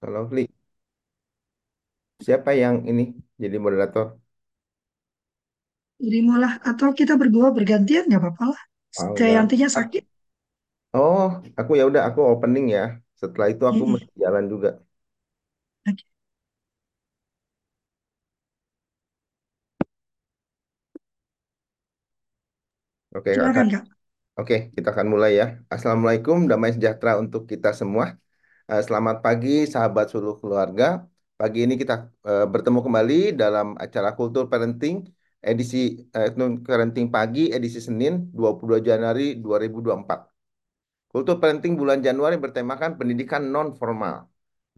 Kalau Fli, siapa yang ini jadi moderator? Terimalah atau kita berdua bergantian nggak apa-apa lah. Oh. Jayantinya Ak- sakit. Oh, aku ya udah aku opening ya. Setelah itu aku Mm-mm. mesti jalan juga. Oke, Oke, Kakak. Silakan Kak. Oke, kita akan mulai ya. Assalamualaikum, damai sejahtera untuk kita semua. Eh, Selamat pagi, sahabat seluruh keluarga. Pagi ini kita eh, bertemu kembali dalam acara Kultur Parenting edisi eh, Parenting Pagi edisi Senin 22 Januari 2024. Kultur Parenting bulan Januari bertemakan pendidikan non formal.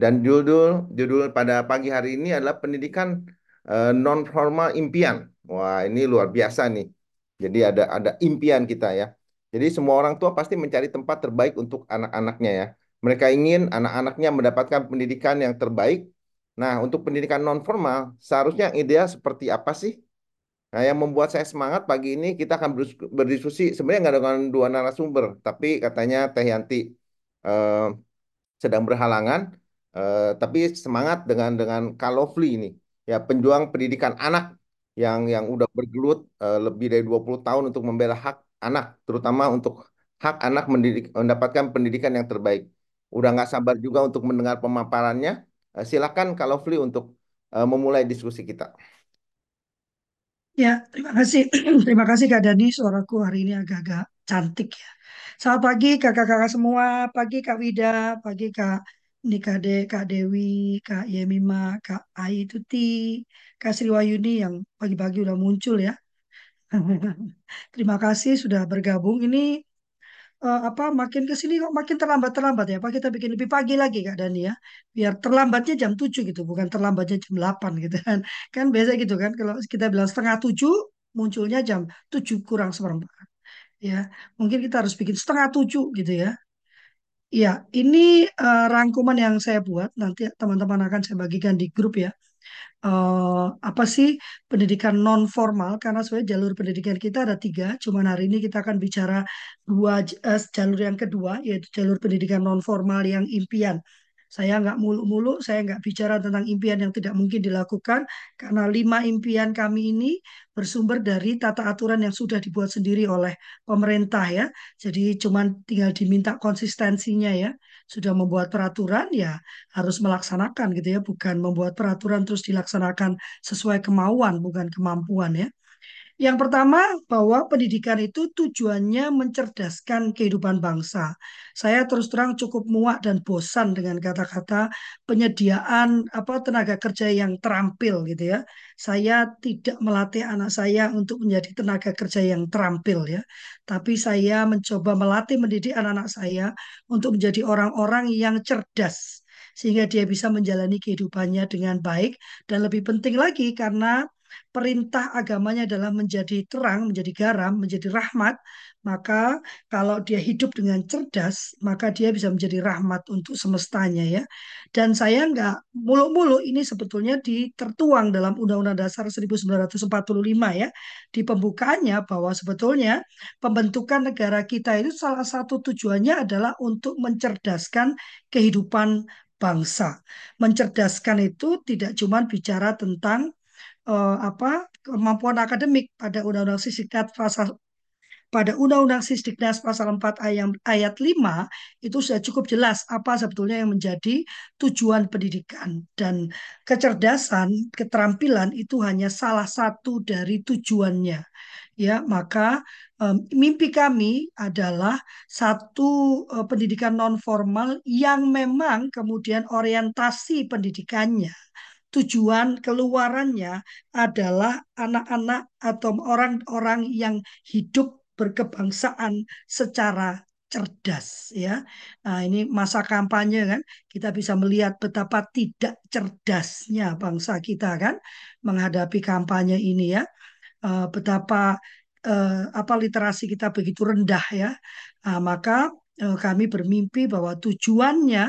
Dan judul judul pada pagi hari ini adalah pendidikan non formal impian. Wah, ini luar biasa nih. Jadi ada ada impian kita ya. Jadi semua orang tua pasti mencari tempat terbaik untuk anak-anaknya ya. Mereka ingin anak-anaknya mendapatkan pendidikan yang terbaik. Nah, untuk pendidikan non formal, seharusnya ideal seperti apa sih? Nah, yang membuat saya semangat pagi ini kita akan berdis- berdiskusi sebenarnya nggak dengan dua narasumber, tapi katanya Teh Yanti eh, sedang berhalangan, eh, tapi semangat dengan dengan Kalofli ini, ya penjuang pendidikan anak yang yang udah bergelut eh, lebih dari 20 tahun untuk membela hak anak, terutama untuk hak anak mendidik, mendapatkan pendidikan yang terbaik. Udah nggak sabar juga untuk mendengar pemaparannya. Eh, silakan Kalofli untuk eh, memulai diskusi kita. Ya, terima kasih. Terima kasih Kak Dani. Suaraku hari ini agak-agak cantik ya. Selamat pagi kakak-kakak semua. Pagi Kak Wida. Pagi Kak Nikade, Kak Dewi, Kak Yemima, Kak Ai Tuti, Kak Sriwayuni yang pagi-pagi udah muncul ya. Terima kasih sudah bergabung. Ini eh, apa makin ke sini kok makin terlambat-terlambat ya. Apa kita bikin lebih pagi lagi Kak Dani ya. Biar terlambatnya jam 7 gitu, bukan terlambatnya jam 8 gitu kan. Kan biasa gitu kan kalau kita bilang setengah 7 munculnya jam 7 kurang seperempat ya. Mungkin kita harus bikin setengah 7 gitu ya. Ya, ini eh, rangkuman yang saya buat nanti teman-teman akan saya bagikan di grup ya eh, apa sih pendidikan non formal karena sebenarnya jalur pendidikan kita ada tiga. Cuman hari ini kita akan bicara dua eh, jalur yang kedua yaitu jalur pendidikan non formal yang impian saya nggak muluk-muluk saya nggak bicara tentang impian yang tidak mungkin dilakukan karena lima impian kami ini bersumber dari tata aturan yang sudah dibuat sendiri oleh pemerintah ya. Jadi cuman tinggal diminta konsistensinya ya. Sudah membuat peraturan ya harus melaksanakan gitu ya, bukan membuat peraturan terus dilaksanakan sesuai kemauan, bukan kemampuan ya. Yang pertama, bahwa pendidikan itu tujuannya mencerdaskan kehidupan bangsa. Saya terus terang cukup muak dan bosan dengan kata-kata penyediaan apa tenaga kerja yang terampil gitu ya. Saya tidak melatih anak saya untuk menjadi tenaga kerja yang terampil ya. Tapi saya mencoba melatih mendidik anak-anak saya untuk menjadi orang-orang yang cerdas sehingga dia bisa menjalani kehidupannya dengan baik dan lebih penting lagi karena perintah agamanya adalah menjadi terang, menjadi garam, menjadi rahmat, maka kalau dia hidup dengan cerdas, maka dia bisa menjadi rahmat untuk semestanya ya. Dan saya nggak muluk-muluk ini sebetulnya ditertuang dalam Undang-Undang Dasar 1945 ya. Di pembukaannya bahwa sebetulnya pembentukan negara kita itu salah satu tujuannya adalah untuk mencerdaskan kehidupan bangsa. Mencerdaskan itu tidak cuma bicara tentang eh, apa kemampuan akademik pada Undang-Undang Sisdiknas pasal pada Undang-Undang Sisdiknas pasal 4 ayat, ayat 5 itu sudah cukup jelas apa sebetulnya yang menjadi tujuan pendidikan dan kecerdasan, keterampilan itu hanya salah satu dari tujuannya. Ya, maka mimpi kami adalah satu eh, pendidikan non formal yang memang kemudian orientasi pendidikannya tujuan keluarannya adalah anak-anak atau orang-orang yang hidup berkebangsaan secara cerdas ya. Nah, ini masa kampanye kan, kita bisa melihat betapa tidak cerdasnya bangsa kita kan menghadapi kampanye ini ya. Eh, betapa eh, apa literasi kita begitu rendah ya. Nah, maka eh, kami bermimpi bahwa tujuannya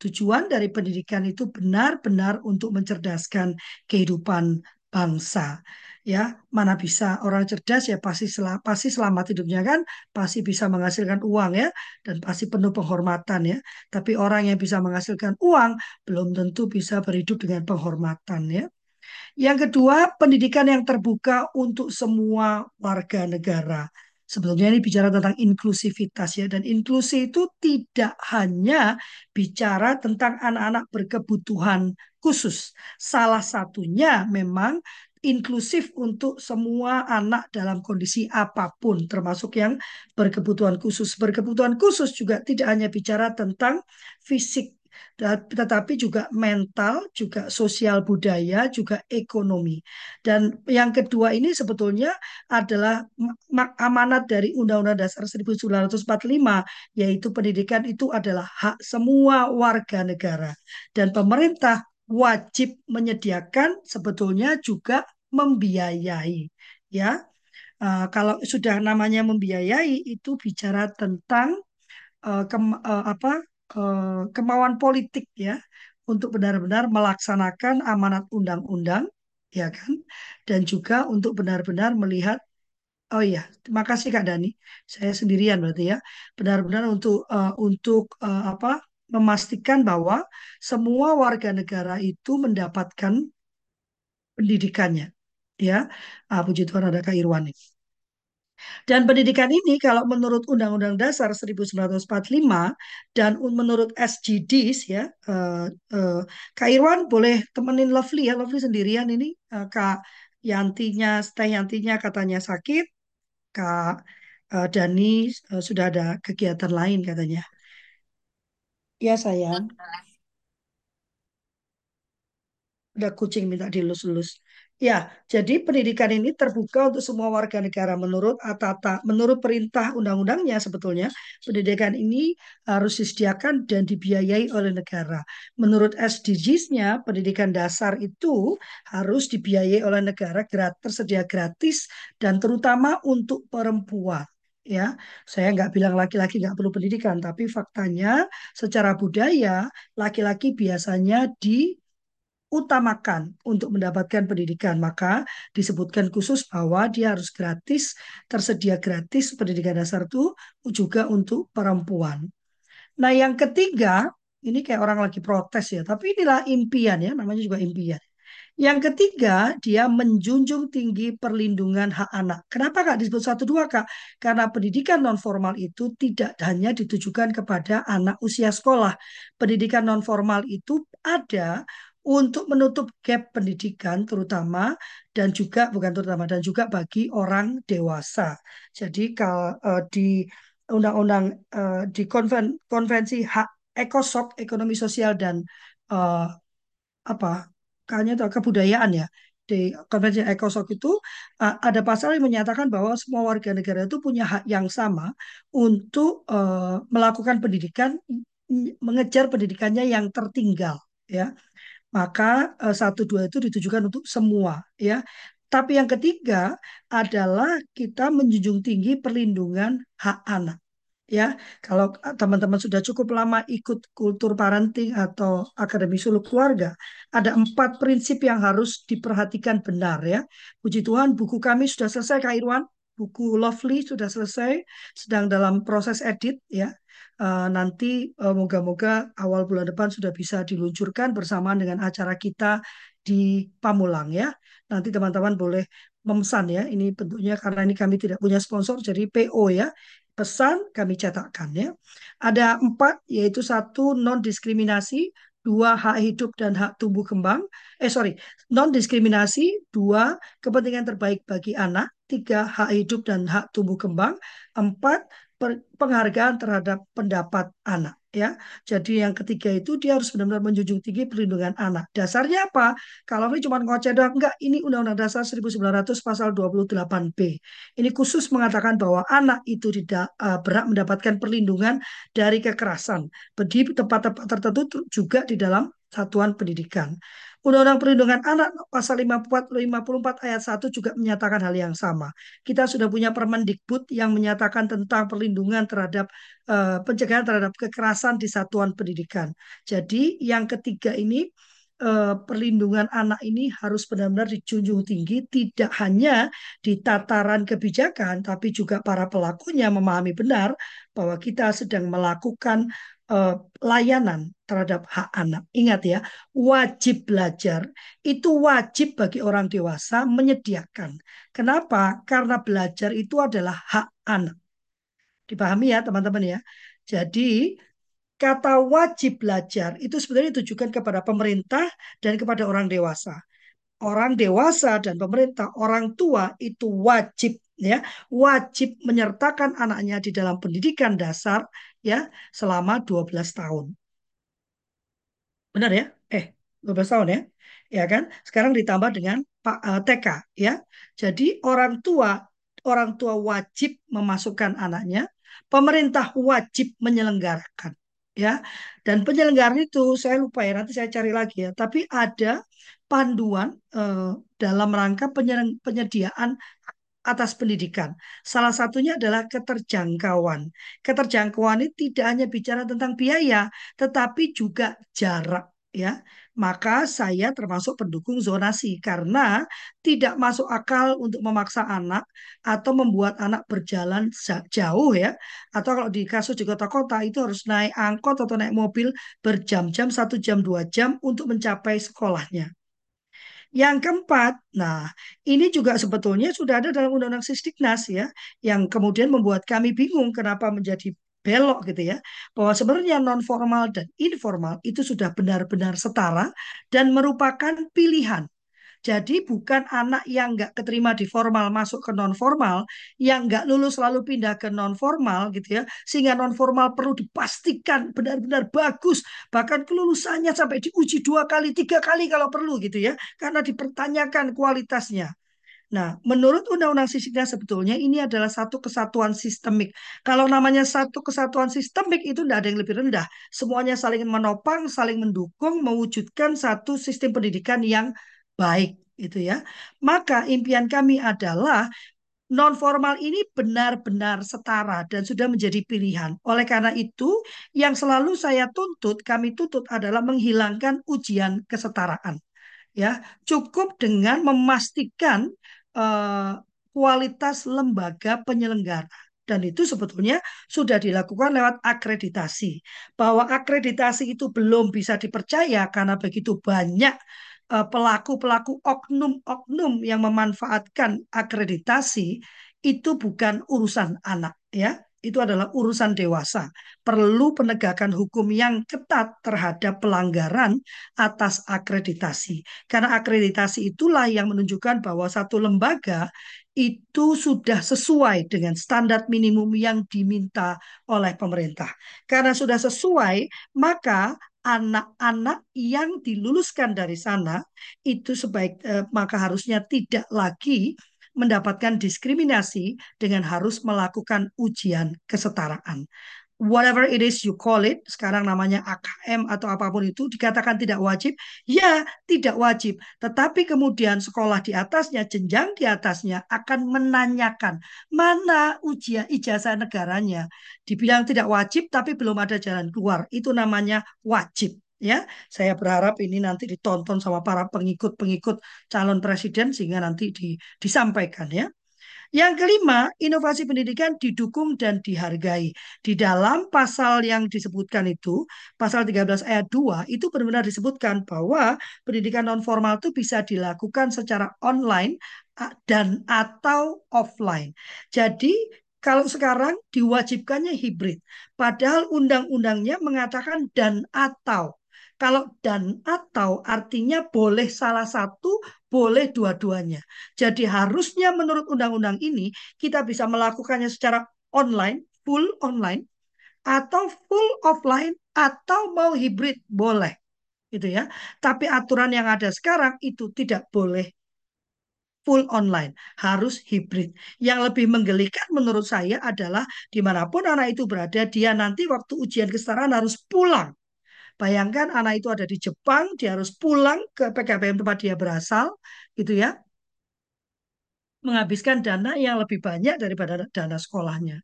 Tujuan dari pendidikan itu benar-benar untuk mencerdaskan kehidupan bangsa. Ya, mana bisa orang cerdas ya pasti sel pasti selamat hidupnya kan, pasti bisa menghasilkan uang ya dan pasti penuh penghormatan ya. Tapi orang yang bisa menghasilkan uang belum tentu bisa berhidup dengan penghormatan ya. Yang kedua, pendidikan yang terbuka untuk semua warga negara. Sebetulnya ini bicara tentang inklusivitas ya, dan inklusi itu tidak hanya bicara tentang anak-anak berkebutuhan khusus. Salah satunya memang inklusif untuk semua anak dalam kondisi apa pun, termasuk yang berkebutuhan khusus. Berkebutuhan khusus juga tidak hanya bicara tentang fisik tetapi juga mental, juga sosial budaya, juga ekonomi. Dan yang kedua ini sebetulnya adalah amanat dari Undang-Undang Dasar 1945, yaitu pendidikan itu adalah hak semua warga negara. Dan pemerintah wajib menyediakan sebetulnya juga membiayai. Ya, uh, kalau sudah namanya membiayai itu bicara tentang uh, uh, apa Eh, kemauan politik ya untuk benar-benar melaksanakan amanat undang-undang ya kan? Dan juga untuk benar-benar melihat oh iya terima kasih Kak Dani saya sendirian berarti ya. Benar-benar untuk uh, untuk uh, apa memastikan bahwa semua warga negara itu mendapatkan pendidikannya ya. Ah, puji Tuhan ada Kak Irwani dan pendidikan ini kalau menurut Undang-Undang Dasar 1945 dan menurut SGDs ya, uh, uh, Kak Irwan boleh temenin Lovely ya, Lovely sendirian ini uh, Kak Yantinya, Teh Yantinya katanya sakit, Kak uh, Dani uh, sudah ada kegiatan lain katanya. Ya sayang. Ada kucing minta dilus-lus. Ya, jadi pendidikan ini terbuka untuk semua warga negara menurut Atata, menurut perintah undang-undangnya sebetulnya pendidikan ini harus disediakan dan dibiayai oleh negara. Menurut SDGs-nya pendidikan dasar itu harus dibiayai oleh negara gratis, tersedia gratis dan terutama untuk perempuan. Ya, saya nggak bilang laki-laki nggak perlu pendidikan, tapi faktanya secara budaya laki-laki biasanya di utamakan untuk mendapatkan pendidikan. Maka disebutkan khusus bahwa dia harus gratis, tersedia gratis pendidikan dasar itu juga untuk perempuan. Nah yang ketiga, ini kayak orang lagi protes ya, tapi inilah impian ya, namanya juga impian. Yang ketiga, dia menjunjung tinggi perlindungan hak anak. Kenapa Kak disebut satu dua Kak? Karena pendidikan non formal itu tidak hanya ditujukan kepada anak usia sekolah. Pendidikan non formal itu ada untuk menutup gap pendidikan terutama dan juga bukan terutama dan juga bagi orang dewasa. Jadi kalau uh, di undang-undang uh, di konven, konvensi hak ekosok ekonomi sosial dan uh, apa kayaknya itu kebudayaan ya di konvensi ekosok itu uh, ada pasal yang menyatakan bahwa semua warga negara itu punya hak yang sama untuk uh, melakukan pendidikan mengejar pendidikannya yang tertinggal ya maka eh, satu dua itu ditujukan untuk semua ya. Tapi yang ketiga adalah kita menjunjung tinggi perlindungan hak anak. Ya, kalau teman-teman sudah cukup lama ikut kultur parenting atau akademi suluk keluarga, ada empat prinsip yang harus diperhatikan benar ya. Puji Tuhan, buku kami sudah selesai, Kak Irwan. Buku Lovely sudah selesai, sedang dalam proses edit ya. Uh, nanti uh, moga-moga awal bulan depan sudah bisa diluncurkan bersamaan dengan acara kita di Pamulang ya. Nanti teman-teman boleh memesan ya. Ini bentuknya karena ini kami tidak punya sponsor jadi PO ya. Pesan kami cetakkan ya. Ada empat yaitu satu non diskriminasi, dua hak hidup dan hak tumbuh kembang. Eh sorry, non diskriminasi, dua kepentingan terbaik bagi anak, tiga hak hidup dan hak tumbuh kembang, empat penghargaan terhadap pendapat anak ya. Jadi yang ketiga itu dia harus benar-benar menjunjung tinggi perlindungan anak. Dasarnya apa? Kalau ini cuma ngoceh doang enggak, ini Undang-Undang Dasar 1900 pasal 28B. Ini khusus mengatakan bahwa anak itu tidak uh, berhak mendapatkan perlindungan dari kekerasan. Di tempat-tempat tertentu juga di dalam satuan pendidikan. Undang-Undang Perlindungan Anak pasal 54, 54 ayat 1 juga menyatakan hal yang sama. Kita sudah punya Permendikbud yang menyatakan tentang perlindungan terhadap uh, pencegahan terhadap kekerasan di satuan pendidikan. Jadi yang ketiga ini eh, perlindungan anak ini harus benar-benar dijunjung tinggi, tidak hanya di tataran kebijakan, tapi juga para pelakunya memahami benar bahwa kita sedang melakukan eh, layanan terhadap hak anak. Ingat ya, wajib belajar itu wajib bagi orang dewasa menyediakan. Kenapa? Karena belajar itu adalah hak anak. Dipahami ya teman-teman ya. Jadi kata wajib belajar itu sebenarnya ditujukan kepada pemerintah dan kepada orang dewasa. Orang dewasa dan pemerintah, orang tua itu wajib ya, wajib menyertakan anaknya di dalam pendidikan dasar ya selama 12 tahun. Benar ya? Eh, 12 tahun ya. Ya kan? Sekarang ditambah dengan Pak uh, TK ya. Jadi orang tua orang tua wajib memasukkan anaknya, pemerintah wajib menyelenggarakan ya. Dan penyelenggaraan itu saya lupa ya, nanti saya cari lagi ya. Tapi ada panduan uh, dalam rangka penyediaan atas pendidikan. Salah satunya adalah keterjangkauan. Keterjangkauan ini tidak hanya bicara tentang biaya, tetapi juga jarak ya. Maka saya termasuk pendukung zonasi karena tidak masuk akal untuk memaksa anak atau membuat anak berjalan jauh ya. Atau kalau di kasus di kota-kota itu harus naik angkot atau naik mobil berjam-jam, satu jam, dua jam untuk mencapai sekolahnya. Yang keempat, nah ini juga sebetulnya sudah ada dalam Undang-Undang Sisdiknas ya, yang kemudian membuat kami bingung kenapa menjadi belok gitu ya, bahwa sebenarnya non formal dan informal itu sudah benar-benar setara dan merupakan pilihan jadi bukan anak yang nggak keterima di formal masuk ke non formal, yang nggak lulus lalu pindah ke non formal gitu ya, sehingga non formal perlu dipastikan benar-benar bagus, bahkan kelulusannya sampai diuji dua kali, tiga kali kalau perlu gitu ya, karena dipertanyakan kualitasnya. Nah, menurut Undang-Undang Sisdiknas sebetulnya ini adalah satu kesatuan sistemik. Kalau namanya satu kesatuan sistemik itu tidak ada yang lebih rendah. Semuanya saling menopang, saling mendukung, mewujudkan satu sistem pendidikan yang baik itu ya. Maka impian kami adalah non formal ini benar-benar setara dan sudah menjadi pilihan. Oleh karena itu, yang selalu saya tuntut, kami tuntut adalah menghilangkan ujian kesetaraan. Ya, cukup dengan memastikan uh, kualitas lembaga penyelenggara dan itu sebetulnya sudah dilakukan lewat akreditasi. Bahwa akreditasi itu belum bisa dipercaya karena begitu banyak pelaku-pelaku oknum-oknum yang memanfaatkan akreditasi itu bukan urusan anak ya. Itu adalah urusan dewasa. Perlu penegakan hukum yang ketat terhadap pelanggaran atas akreditasi. Karena akreditasi itulah yang menunjukkan bahwa satu lembaga itu sudah sesuai dengan standar minimum yang diminta oleh pemerintah. Karena sudah sesuai maka anak-anak yang diluluskan dari sana itu sebaik eh, maka harusnya tidak lagi mendapatkan diskriminasi dengan harus melakukan ujian kesetaraan whatever it is you call it, sekarang namanya AKM atau apa pun itu, dikatakan tidak wajib, ya tidak wajib. Tetapi kemudian sekolah di atasnya, jenjang di atasnya akan menanyakan mana ujian ijazah negaranya. Dibilang tidak wajib, tapi belum ada jalan keluar. Itu namanya wajib. Ya, saya berharap ini nanti ditonton sama para pengikut-pengikut calon presiden sehingga nanti di, disampaikan ya. Yang kelima, inovasi pendidikan didukung dan dihargai. Di dalam pasal yang disebutkan itu, pasal 13 ayat 2, itu benar-benar disebutkan bahwa pendidikan non formal itu bisa dilakukan secara online dan atau offline. Jadi kalau sekarang diwajibkannya hibrid, padahal undang-undangnya mengatakan dan atau. Kalau dan atau artinya boleh salah satu, boleh dua-duanya. Jadi harusnya menurut undang-undang ini kita bisa melakukannya secara online, full online, atau full offline, atau mau hibrid, boleh. Gitu ya. Tapi aturan yang ada sekarang itu tidak boleh full online, harus hibrid. Yang lebih menggelikan menurut saya adalah di mana pun anak itu berada, dia nanti waktu ujian kesetaraan harus pulang Bayangkan anak itu ada di Jepang, dia harus pulang ke PKBM tempat dia berasal, gitu ya, menghabiskan dana yang lebih banyak daripada dana sekolahnya.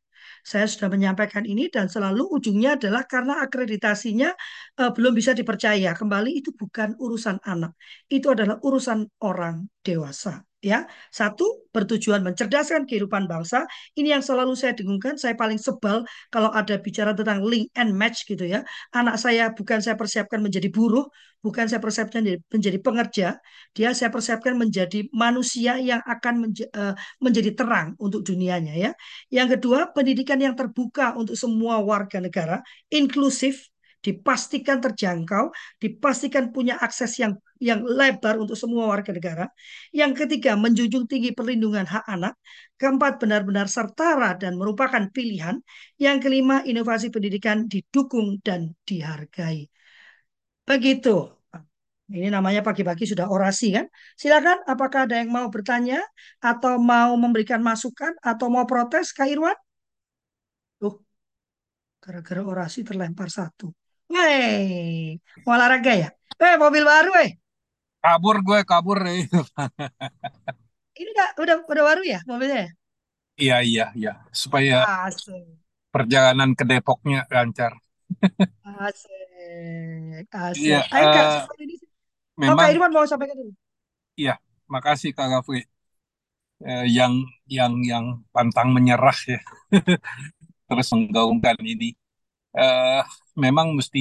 Saya sudah menyampaikan ini dan selalu ujungnya adalah karena akreditasinya eh, belum bisa dipercaya. Kembali itu bukan urusan anak, itu adalah urusan orang dewasa. Ya, satu bertujuan mencerdaskan kehidupan bangsa. Ini yang selalu saya dengungkan. Saya paling sebal kalau ada bicara tentang link and match gitu ya. Anak saya bukan saya persiapkan menjadi buruh, bukan saya persiapkan menjadi pengerja, dia saya persiapkan menjadi manusia yang akan menja eh, menjadi terang untuk dunianya ya. Yang kedua, pendidikan yang terbuka untuk semua warga negara, inklusif, dipastikan terjangkau, dipastikan punya akses yang yang lebar untuk semua warga negara. Yang ketiga, menjunjung tinggi perlindungan hak anak. Keempat, benar-benar setara dan merupakan pilihan. Yang kelima, inovasi pendidikan didukung dan dihargai. Begitu. Ini namanya pagi-pagi sudah orasi kan? Silakan, apakah ada yang mau bertanya atau mau memberikan masukan atau mau protes, Kak Irwan? Tuh, gara-gara orasi terlempar satu. Hei, mau olahraga ya? Eh, mobil baru eh. Kabur gue, kabur nih. Ini udah, udah, udah baru ya mobilnya? ya? Iya, iya, iya. Supaya Asik, perjalanan ke Depoknya lancar. asik, Iya, asik. Ayo Kak, eh, ini. Oh, Kak memang, Irwan mau sampaikan dulu. iya. Makasih Kak Gafri. Eh, yang, yang, yang pantang menyerah ya. Terus menggaungkan ini. Eh, memang mesti,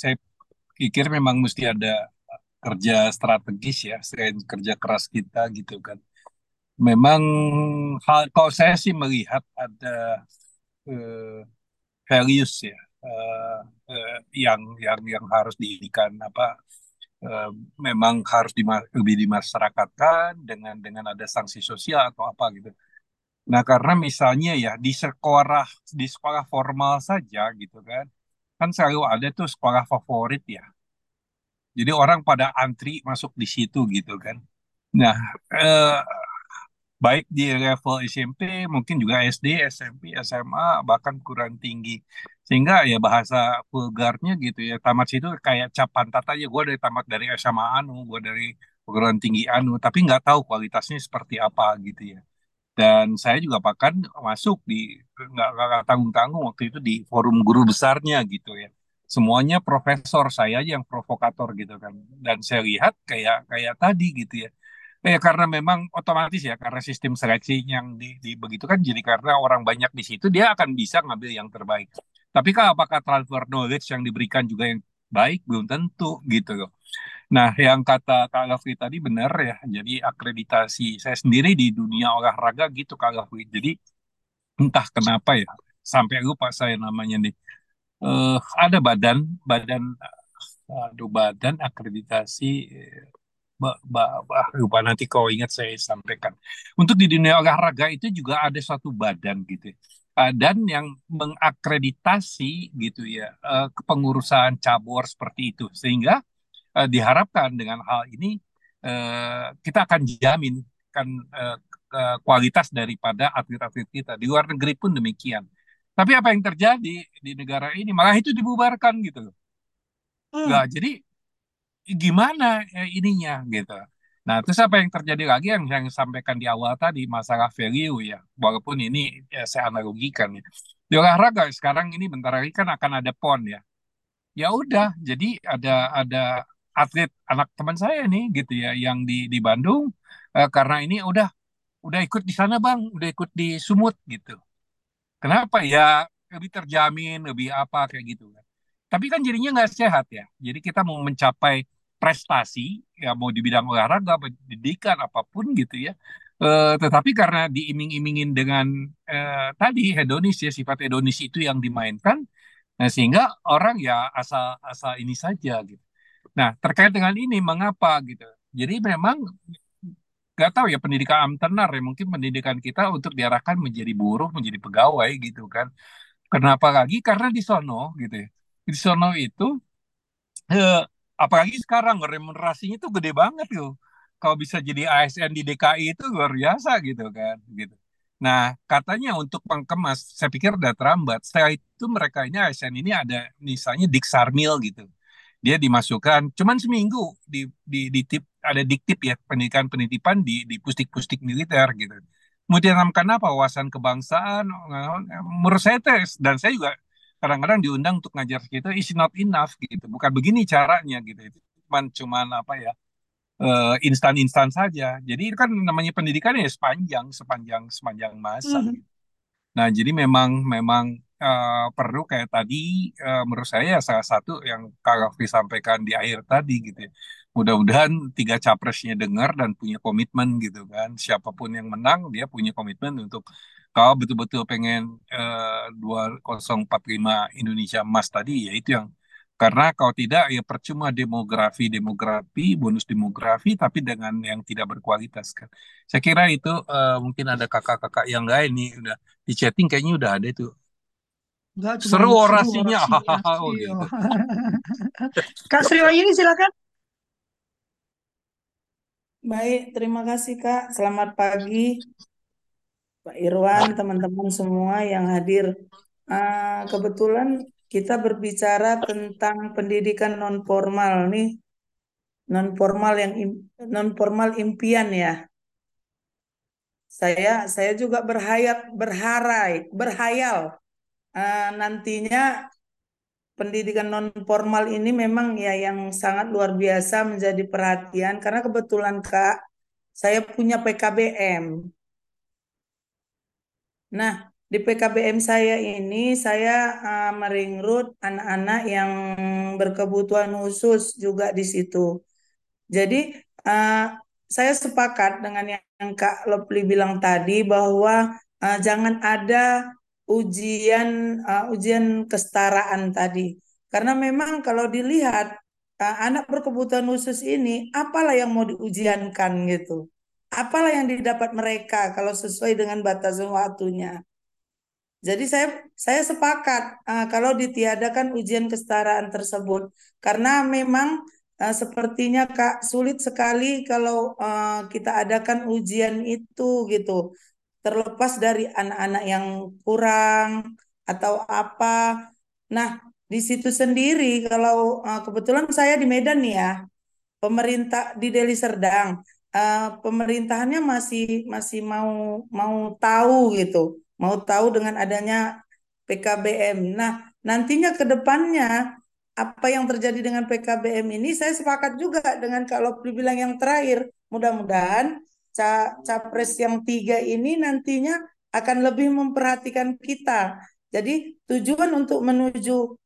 saya pikir memang mesti ada kerja strategis ya, selain kerja keras kita gitu kan. Memang hal, kalau saya sih melihat ada eh, values ya eh, eh, yang yang yang harus diinikan apa eh, memang harus dima- lebih dimasyarakatkan dengan dengan ada sanksi sosial atau apa gitu. Nah, karena misalnya ya di sekolah di sekolah formal saja gitu kan, kan selalu ada tuh sekolah favorit ya. Jadi orang pada antri masuk di situ gitu kan. Nah, eh, baik di level SMP, mungkin juga SD, SMP, SMA, bahkan kurang tinggi. Sehingga ya bahasa vulgarnya gitu ya, tamat situ kayak cap pantat aja. Gue dari tamat dari SMA Anu, gue dari perguruan tinggi Anu, tapi nggak tahu kualitasnya seperti apa gitu ya. Dan saya juga bahkan masuk di, nggak tanggung-tanggung waktu itu di forum guru besarnya gitu ya. Semuanya profesor, saya yang provokator gitu kan. Dan saya lihat kayak kayak tadi gitu ya Ya karena memang otomatis ya karena sistem seleksi yang di, di begitu kan jadi karena orang banyak di situ dia akan bisa ngambil yang terbaik. Tapi kan apakah transfer knowledge yang diberikan juga yang baik belum tentu gitu loh. Nah, yang kata Kak Gafri tadi benar ya. Jadi akreditasi saya sendiri di dunia olahraga gitu Kak Gafri. Jadi entah kenapa ya sampai lupa saya namanya nih. Eh ada badan badan aduh badan akreditasi Ba- ba- lupa nanti kalau ingat saya sampaikan. Untuk di dunia olahraga itu juga ada suatu badan gitu. ya. Uh, dan yang mengakreditasi gitu ya uh, kepengurusan cabur seperti itu sehingga uh, diharapkan dengan hal ini kita akan jamin kan uh, ke- kualitas daripada atlet-atlet kita di luar negeri pun demikian. Tapi apa yang terjadi di negara ini malah itu dibubarkan gitu loh. Hmm. jadi gimana eh, ininya gitu. Nah, terus apa yang terjadi lagi yang yang sampaikan di awal tadi masalah value ya. Walaupun ini ya, saya analogikan ya. Di olahraga sekarang ini bentar lagi kan akan ada PON ya. Ya udah, jadi ada ada atlet anak teman saya nih gitu ya yang di di Bandung eh, karena ini udah udah ikut di sana Bang, udah ikut di Sumut gitu. Kenapa ya lebih terjamin, lebih apa kayak gitu kan. Tapi kan jadinya nggak sehat ya. Jadi kita mau mencapai prestasi, ya mau di bidang olahraga, pendidikan, apa pun gitu ya. Eh, tetapi karena diiming-imingin dengan eh, tadi hedonis ya, sifat hedonis itu yang dimainkan, nah, sehingga orang ya asal asal ini saja gitu. Nah, terkait dengan ini, mengapa gitu? Jadi memang nggak tahu ya pendidikan amtenar ya, mungkin pendidikan kita untuk diarahkan menjadi buruh, menjadi pegawai gitu kan. Kenapa lagi? Karena di sono gitu ya. Di sono itu eh, apalagi sekarang remunerasinya itu gede banget tuh. Kalau bisa jadi ASN di DKI itu luar biasa gitu kan, gitu. Nah, katanya untuk pengkemas, saya pikir udah terlambat. Setelah itu mereka ini ASN ini ada misalnya Diksarmil gitu. Dia dimasukkan cuman seminggu di di, di tip ada diktip ya pendidikan penitipan di di pustik-pustik militer gitu. mau ditanamkan apa wawasan kebangsaan menurut saya tes dan saya juga kadang-kadang diundang untuk ngajar kita is not enough gitu. Bukan begini caranya gitu. Itu cuman cuman apa ya uh, instan-instan saja. Jadi itu kan namanya pendidikan ya sepanjang sepanjang sepanjang masa Mhm. gitu. nah jadi memang memang uh, perlu kayak tadi uh, menurut saya salah satu yang Kak Raffi sampaikan di akhir tadi gitu ya. Mudah-mudahan tiga capresnya dengar dan punya komitmen gitu kan. Siapa pun yang menang dia punya komitmen untuk kalau betul-betul pengen eh, 2045 Indonesia emas tadi ya itu yang karena kalau tidak ya percuma demografi demografi bonus demografi tapi dengan yang tidak berkualitas kan saya kira itu eh, mungkin ada kakak-kakak yang lain nih udah di chatting kayaknya udah ada itu Enggak, cuma seru seru orasinya oh Iya. gitu Kak Sriwayuni silakan. Baik, terima kasih Kak. Selamat pagi Pak Irwan, teman-teman semua yang hadir. Ah, kebetulan kita berbicara tentang pendidikan non formal nih, non formal yang non formal impian ya. Saya saya juga berhayat berharai berhayal ah, nantinya pendidikan non formal ini memang ya yang sangat luar biasa menjadi perhatian karena kebetulan Kak saya punya PKBM. Nah, di PKBM saya ini saya uh, merekrut anak-anak yang berkebutuhan khusus juga di situ. Jadi uh, saya sepakat dengan yang Kak Lopli bilang tadi bahwa uh, jangan ada ujian uh, ujian kesetaraan tadi. Karena memang kalau dilihat uh, anak berkebutuhan khusus ini apalah yang mau diujiankan gitu. Apalah yang didapat mereka kalau sesuai dengan batasan waktunya. Jadi saya saya sepakat uh, kalau ditiadakan ujian kesetaraan tersebut karena memang uh, sepertinya Kak sulit sekali kalau uh, kita adakan ujian itu gitu. Terlepas dari anak-anak yang kurang atau apa. Nah, di situ sendiri kalau uh, kebetulan saya di Medan nih ya. Pemerintah di Deli Serdang uh, pemerintahannya masih masih mau mau tahu gitu mau tahu dengan adanya PKBM. Nah, nantinya ke depannya apa yang terjadi dengan PKBM ini saya sepakat juga dengan kalau bilang yang terakhir. Mudah-mudahan capres yang tiga ini nantinya akan lebih memperhatikan kita. Jadi tujuan untuk menuju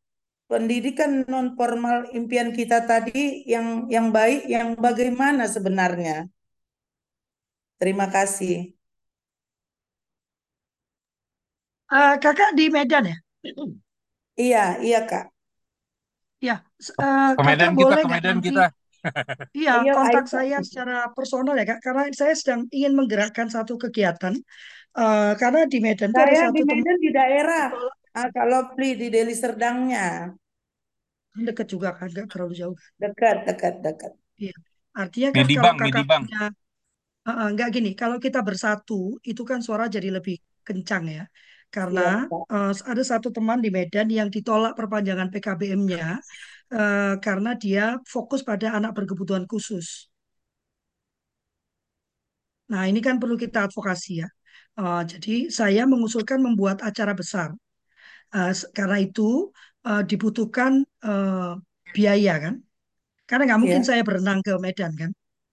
pendidikan non formal impian kita tadi yang yang baik yang bagaimana sebenarnya. Terima kasih. Uh, kakak di Medan ya? Iya, iya kak. Ya, uh, ke Medan kakak kita, boleh ke Medan nanti, kita. Iya, kontak ayo. saya secara personal ya kak, karena saya sedang ingin menggerakkan satu kegiatan. Uh, karena di Medan itu ada Saya satu di teman Medan di daerah. Ah, kalau Pli di Deli Serdangnya. dekat juga kan, nggak terlalu jauh. Dekat, dekat, dekat. Iya. Artinya kan kalau kakak Medibang. punya, nggak gini, kalau kita bersatu itu kan suara jadi lebih kencang ya. Karena Kak. uh, ada satu teman di Medan yang ditolak perpanjangan PKBM-nya uh, karena dia fokus pada anak berkebutuhan khusus. Nah, ini kan perlu kita advokasi ya. Uh, jadi saya mengusulkan membuat acara besar. Uh, karena itu uh, dibutuhkan uh, biaya kan. Karena nggak mungkin Iya. saya berenang ke Medan kan.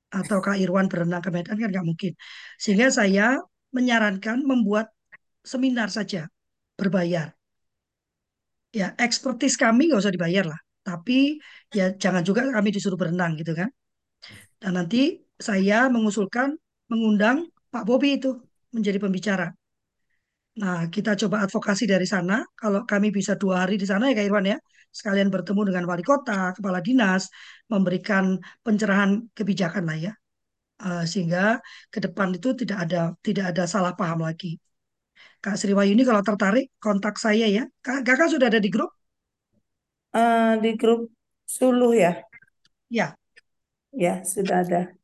Atau Kak Irwan berenang ke Medan kan nggak mungkin. Sehingga saya menyarankan membuat seminar saja berbayar. Ya, ekspertis kami nggak usah dibayar lah. Tapi ya jangan juga kami disuruh berenang gitu kan. Dan nanti saya mengusulkan mengundang Pak Bobi itu menjadi pembicara. Nah, kita coba advokasi dari sana. Kalau kami bisa dua hari di sana ya Kak Irwan ya, sekalian bertemu dengan wali kota, kepala dinas, memberikan pencerahan kebijakan lah ya, uh, sehingga ke depan itu tidak ada tidak ada salah paham lagi. Kak Sriwayuni kalau tertarik kontak saya ya. Kak, kakak sudah ada di grup? Uh, di grup Suluh ya? Ya. Ya, sudah ada.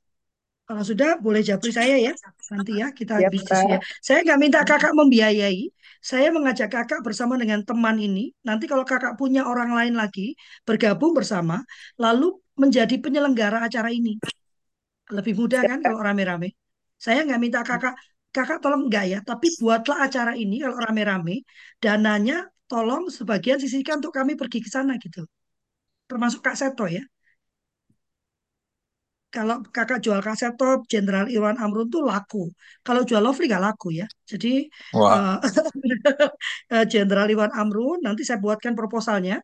Kalau sudah boleh japri saya ya. Nanti ya kita Ya, bisnis ya. Saya nggak minta kakak membiayai. Saya mengajak kakak bersama dengan teman ini. Nanti kalau kakak punya orang lain lagi bergabung bersama, lalu menjadi penyelenggara acara ini. Lebih mudah kan kalau rame-rame. Saya nggak minta kakak kakak tolong enggak ya, tapi buatlah acara ini kalau rame-rame, dananya tolong sebagian sisihkan untuk kami pergi ke sana gitu. Termasuk Kak Seto ya. Kalau kakak jual kaseto Jenderal Irwan Amrun tuh laku. Kalau jual Lovely nggak laku ya. Jadi Wah, eh, Jenderal Irwan Amrun nanti saya buatkan proposalnya.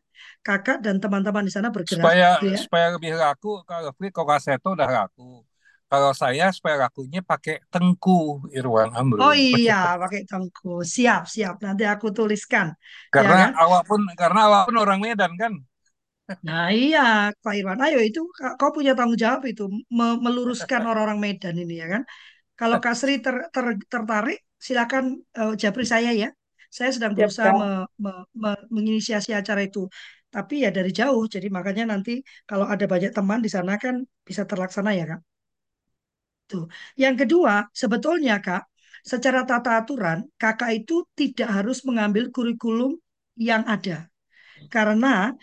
Kakak dan teman-teman di sana bergerak supaya gitu ya. supaya lebih laku kalau Free kalau kaseto udah laku. Kalau saya supaya lakunya pakai Tengku Irwan Oh Amrun. iya, pakai tengku. Siap, siap. Nanti aku tuliskan. Ya Karena kan? awak pun karena awak pun orang Medan kan. Nah iya, Pak Irwan. Ayo itu ka- kau punya tanggung jawab itu me- meluruskan orang-orang Medan ini ya kan. Kalau Kak Sri ter- ter- tertarik, silakan eh, japri saya ya. Saya sedang berusaha me- me- me- menginisiasi acara itu. Tapi ya dari jauh, jadi makanya nanti kalau ada banyak teman di sana kan bisa terlaksana ya Kak. Tuh. Yang kedua, sebetulnya Kak, secara tata aturan, Kakak itu tidak harus mengambil kurikulum yang ada. Karena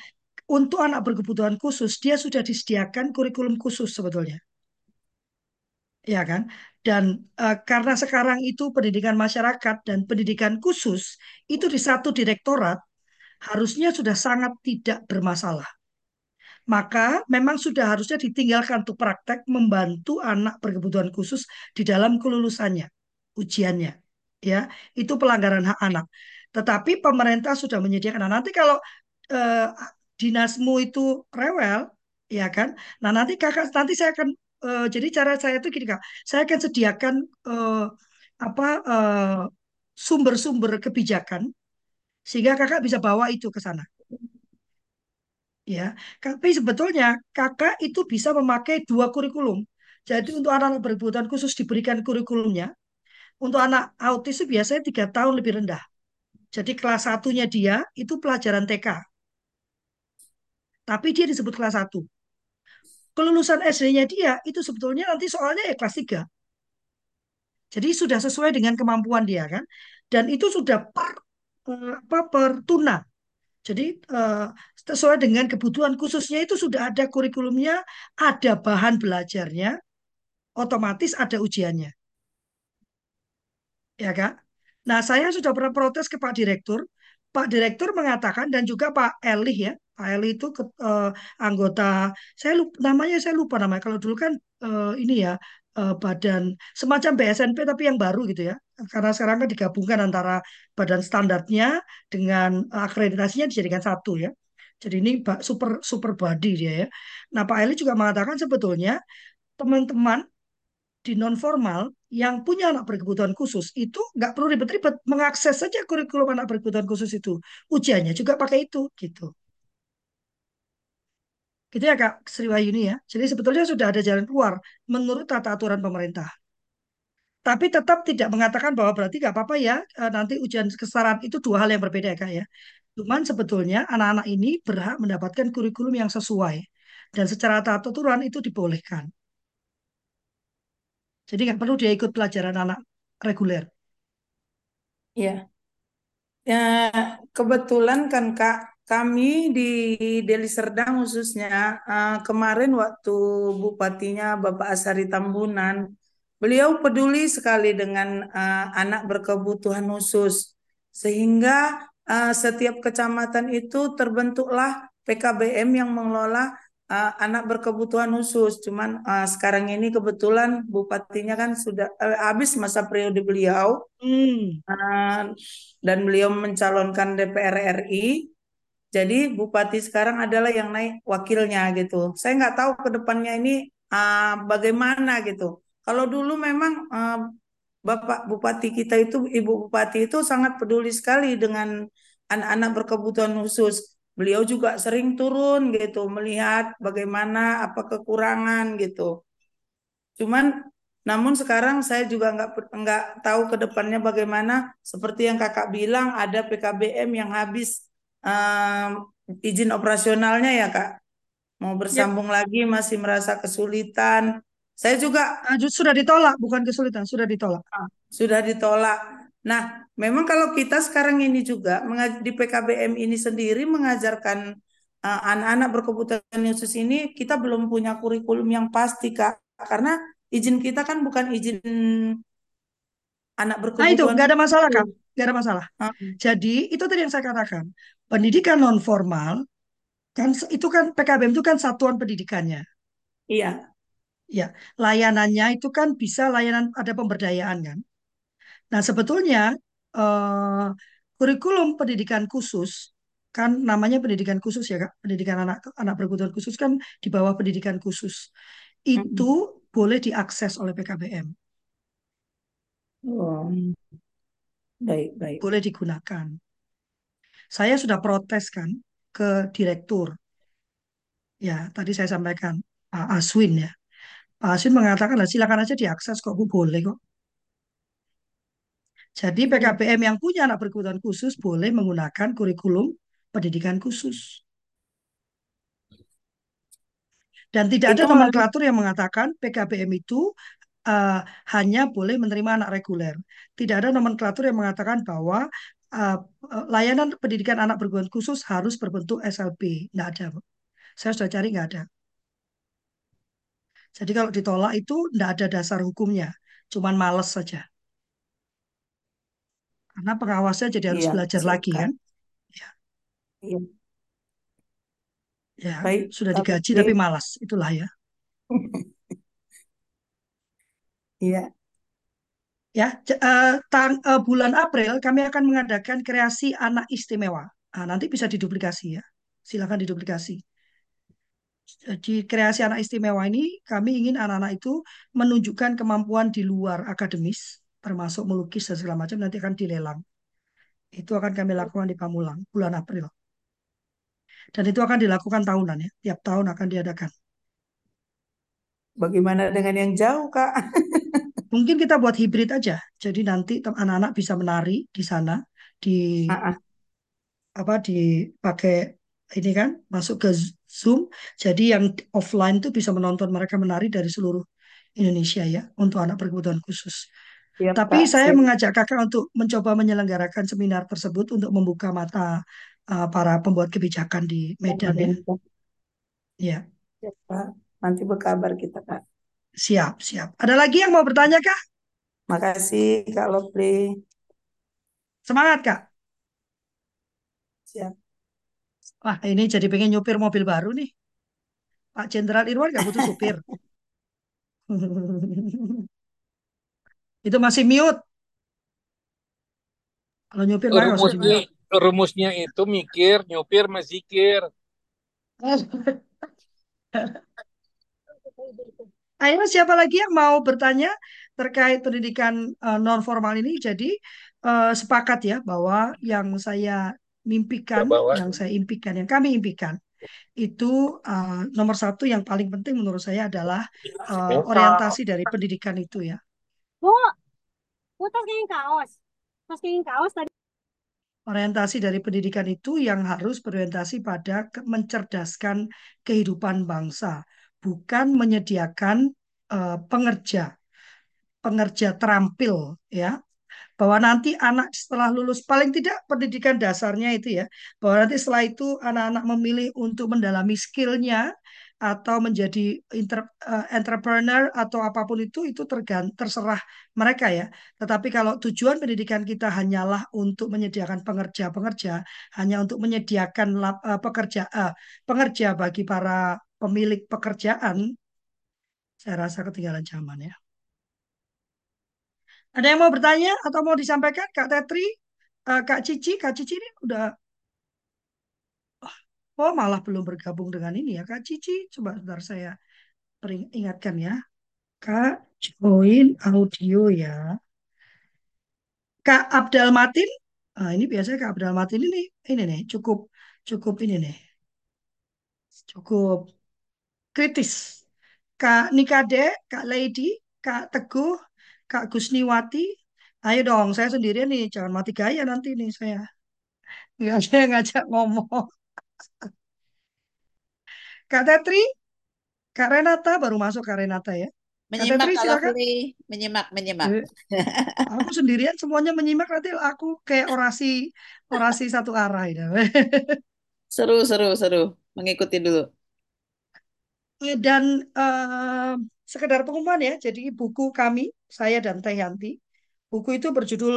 untuk anak berkebutuhan khusus, dia sudah disediakan kurikulum khusus sebetulnya. Ya kan? Dan eh, karena sekarang itu pendidikan masyarakat dan pendidikan khusus itu di satu direktorat harusnya sudah sangat tidak bermasalah. Maka memang sudah harusnya ditinggalkan untuk praktek membantu anak berkebutuhan khusus di dalam kelulusannya, ujiannya. Ya, itu pelanggaran hak anak. Tetapi pemerintah sudah menyediakan. Nah, nanti kalau eh, dinasmu itu rewel, ya kan? Nah, nanti kakak nanti saya akan eh, jadi cara saya itu gini kak, saya akan sediakan eh, apa eh, sumber-sumber kebijakan sehingga kakak bisa bawa itu ke sana. Ya, tapi sebetulnya kakak itu bisa memakai dua kurikulum. Jadi untuk anak berkebutuhan khusus diberikan kurikulumnya. Untuk anak autis itu biasanya tiga tahun lebih rendah. Jadi kelas satunya dia itu pelajaran TK. Tapi dia disebut kelas satu. Kelulusan SD-nya dia itu sebetulnya nanti soalnya ya kelas 3. Jadi sudah sesuai dengan kemampuan dia kan. Dan itu sudah per, eh, apa, per tuna. Jadi eh, sesuai dengan kebutuhan khususnya itu sudah ada kurikulumnya, ada bahan belajarnya, otomatis ada ujiannya. Ya Kak? Nah, saya sudah pernah protes ke Pak Direktur. Pak Direktur mengatakan dan juga Pak Elih ya. Pak Elih itu ke- eh, anggota saya lupa, namanya saya lupa namanya. Kalau dulu kan eh, ini ya eh, badan semacam BSNP tapi yang baru gitu ya. Karena sekarang kan digabungkan antara badan standarnya dengan akreditasinya dijadikan satu ya. Jadi ini super super body dia ya. Nah, Pak Elih juga mengatakan sebetulnya teman-teman di non formal yang punya anak berkebutuhan khusus itu nggak perlu ribet-ribet mengakses saja kurikulum anak berkebutuhan khusus itu. Ujiannya juga pakai itu gitu. Gitu ya Kak Sri Wahyuni ya. Jadi sebetulnya sudah ada jalan keluar menurut tata aturan pemerintah. Tapi tetap tidak mengatakan bahwa berarti nggak apa-apa ya eh, nanti ujian kesetaraan itu dua hal yang berbeda ya Kak ya. Cuman sebetulnya anak-anak ini berhak mendapatkan kurikulum yang sesuai. Dan secara tata aturan itu dibolehkan jadi nggak perlu dia ikut pelajaran anak reguler Ya. Ya, kebetulan kan Kak, kami di Deli Serdang khususnya eh, kemarin waktu bupatinya Bapak Asari Tambunan, beliau peduli sekali dengan eh, anak berkebutuhan khusus, sehingga eh, setiap kecamatan itu terbentuklah PKBM yang mengelola eh, anak berkebutuhan khusus. Cuman eh, sekarang ini kebetulan bupatinya kan sudah eh, habis masa periode beliau. hmm. Eh, dan beliau mencalonkan DPR RI. Jadi bupati sekarang adalah yang naik wakilnya gitu. Saya nggak tahu ke depannya ini uh, bagaimana gitu. Kalau dulu memang uh, Bapak Bupati kita itu, Ibu Bupati itu sangat peduli sekali dengan anak-anak berkebutuhan khusus. Beliau juga sering turun gitu, melihat bagaimana apa kekurangan gitu. Cuman namun sekarang saya juga nggak nggak tahu ke depannya bagaimana. Seperti yang kakak bilang ada PKBM yang habis um, izin operasionalnya ya kak. Mau Ya, bersambung lagi masih merasa kesulitan. Saya juga ah, ju- sudah ditolak, bukan kesulitan, sudah ditolak. ah, sudah ditolak. Nah, memang kalau kita sekarang ini juga di PKBM ini sendiri mengajarkan uh, anak-anak berkebutuhan khusus ini kita belum punya kurikulum yang pasti kak. Karena izin kita kan bukan izin anak Nah itu berkebutuhan nggak ada masalah kak, nggak ada masalah. Ah, Jadi itu tadi yang saya katakan, pendidikan non formal kan itu kan PKBM itu kan satuan pendidikannya. Iya, Ya, layanannya itu kan bisa layanan ada pemberdayaan kan. Nah, sebetulnya eh, kurikulum pendidikan khusus kan namanya pendidikan khusus ya Kak. Pendidikan anak anak berkebutuhan khusus kan di bawah pendidikan khusus. Itu Mm-mm. boleh diakses oleh PKBM, Oh, baik, baik. boleh digunakan. Saya sudah protes kan ke direktur. Ya, tadi saya sampaikan Pak Aswin ya. Pak Aswin mengatakan lah silakan aja diakses kok Bu boleh kok. Jadi PKBM yang punya anak berkebutuhan khusus boleh menggunakan kurikulum pendidikan khusus. Dan tidak ada itu nomenklatur yang mengatakan PKBM itu uh, hanya boleh menerima anak reguler. Tidak ada nomenklatur yang mengatakan bahwa uh, layanan pendidikan anak berkebutuhan khusus harus berbentuk SLB. Tidak ada. Saya sudah cari nggak ada. Jadi kalau ditolak itu tidak ada dasar hukumnya. Cuman males saja. Karena pengawasnya jadi harus iya, belajar siap, lagi kan. Ya, Iya, ya baik, sudah Kak digaji tapi malas. Itulah ya. Iya, Ya, eh, tang- eh, bulan April kami akan mengadakan kreasi anak istimewa. Ah, nanti bisa diduplikasi ya. Silakan diduplikasi. Jadi kreasi anak istimewa ini kami ingin anak-anak itu menunjukkan kemampuan di luar akademis, termasuk melukis dan segala macam nanti akan dilelang. Itu akan kami lakukan di Pamulang bulan April. Dan itu akan dilakukan tahunan ya. Tiap tahun akan diadakan. bagaimana dengan yang jauh, Kak? Mungkin kita buat hibrid aja. Jadi nanti anak-anak bisa menari di sana di Ah, ah, apa dipakai ini kan masuk ke Zoom. Jadi yang offline tuh bisa menonton mereka menari dari seluruh Indonesia ya untuk anak berkebutuhan khusus. Siap, Tapi Kak, saya siap. mengajak kakak untuk mencoba menyelenggarakan seminar tersebut untuk membuka mata uh, para pembuat kebijakan di Medan ya. Ya, Siap, Kak. Nanti berkabar kita, Kak. siap, siap. Ada lagi yang mau bertanya kak? Makasih, Kak Lovely. Semangat kak. Siap. Wah, ini jadi pengen nyupir mobil baru nih. Pak Jenderal Irwan nggak butuh supir. Itu masih mute. Kalau nyupir di Rumusnya, mute. rumusnya itu mikir, nyupir, mazikir. Akhirnya siapa lagi yang mau bertanya terkait pendidikan uh, non formal ini? Jadi uh, sepakat ya bahwa yang saya mimpikan, yang saya impikan, yang kami impikan itu uh, nomor satu yang paling penting menurut saya adalah uh, orientasi dari pendidikan itu ya. Bu, Bu tas kain kaos. Tas kain kaos tadi. Orientasi dari pendidikan itu yang harus berorientasi pada mencerdaskan kehidupan bangsa, bukan menyediakan uh, pengerja, pengerja terampil ya. Bahwa nanti anak setelah lulus paling tidak pendidikan dasarnya itu ya, bahwa nanti setelah itu anak-anak memilih untuk mendalami skillnya atau menjadi inter- eh, entrepreneur atau apa pun itu itu tergan terserah mereka ya. Tetapi kalau tujuan pendidikan kita hanyalah untuk menyediakan pengerja-pengerja, hanya untuk menyediakan lap- eh, pekerja eh, pengerja bagi para pemilik pekerjaan, saya rasa ketinggalan zaman ya. Ada yang mau bertanya atau mau disampaikan Kak Tetri, Eh, Kak Cici, Kak Cici ini udah oh malah belum bergabung dengan ini ya Kak Cici. Coba sebentar saya ingatkan ya. Kak join audio ya. Kak Abdal Matin, ah, ini biasanya Kak Abdal Matin ini ini nih cukup cukup ini nih cukup kritis. Kak Nikade, Kak Lady, Kak Teguh, Kak Gusniwati, ayo dong saya sendirian nih jangan mati gaya nanti nih saya. Nggak ada yang ngajak ngomong. Kak Tetri, Kak Renata baru masuk Kak Renata ya. Kak Menyimak Tetri Kak silakan. Lovely, menyimak, menyimak. Eh, aku sendirian semuanya menyimak nanti aku kayak orasi orasi satu arah itu. Seru, seru, seru. Mengikuti dulu. Dan eh, sekedar pengumuman ya, jadi buku kami, saya dan Teh Yanti, Buku itu berjudul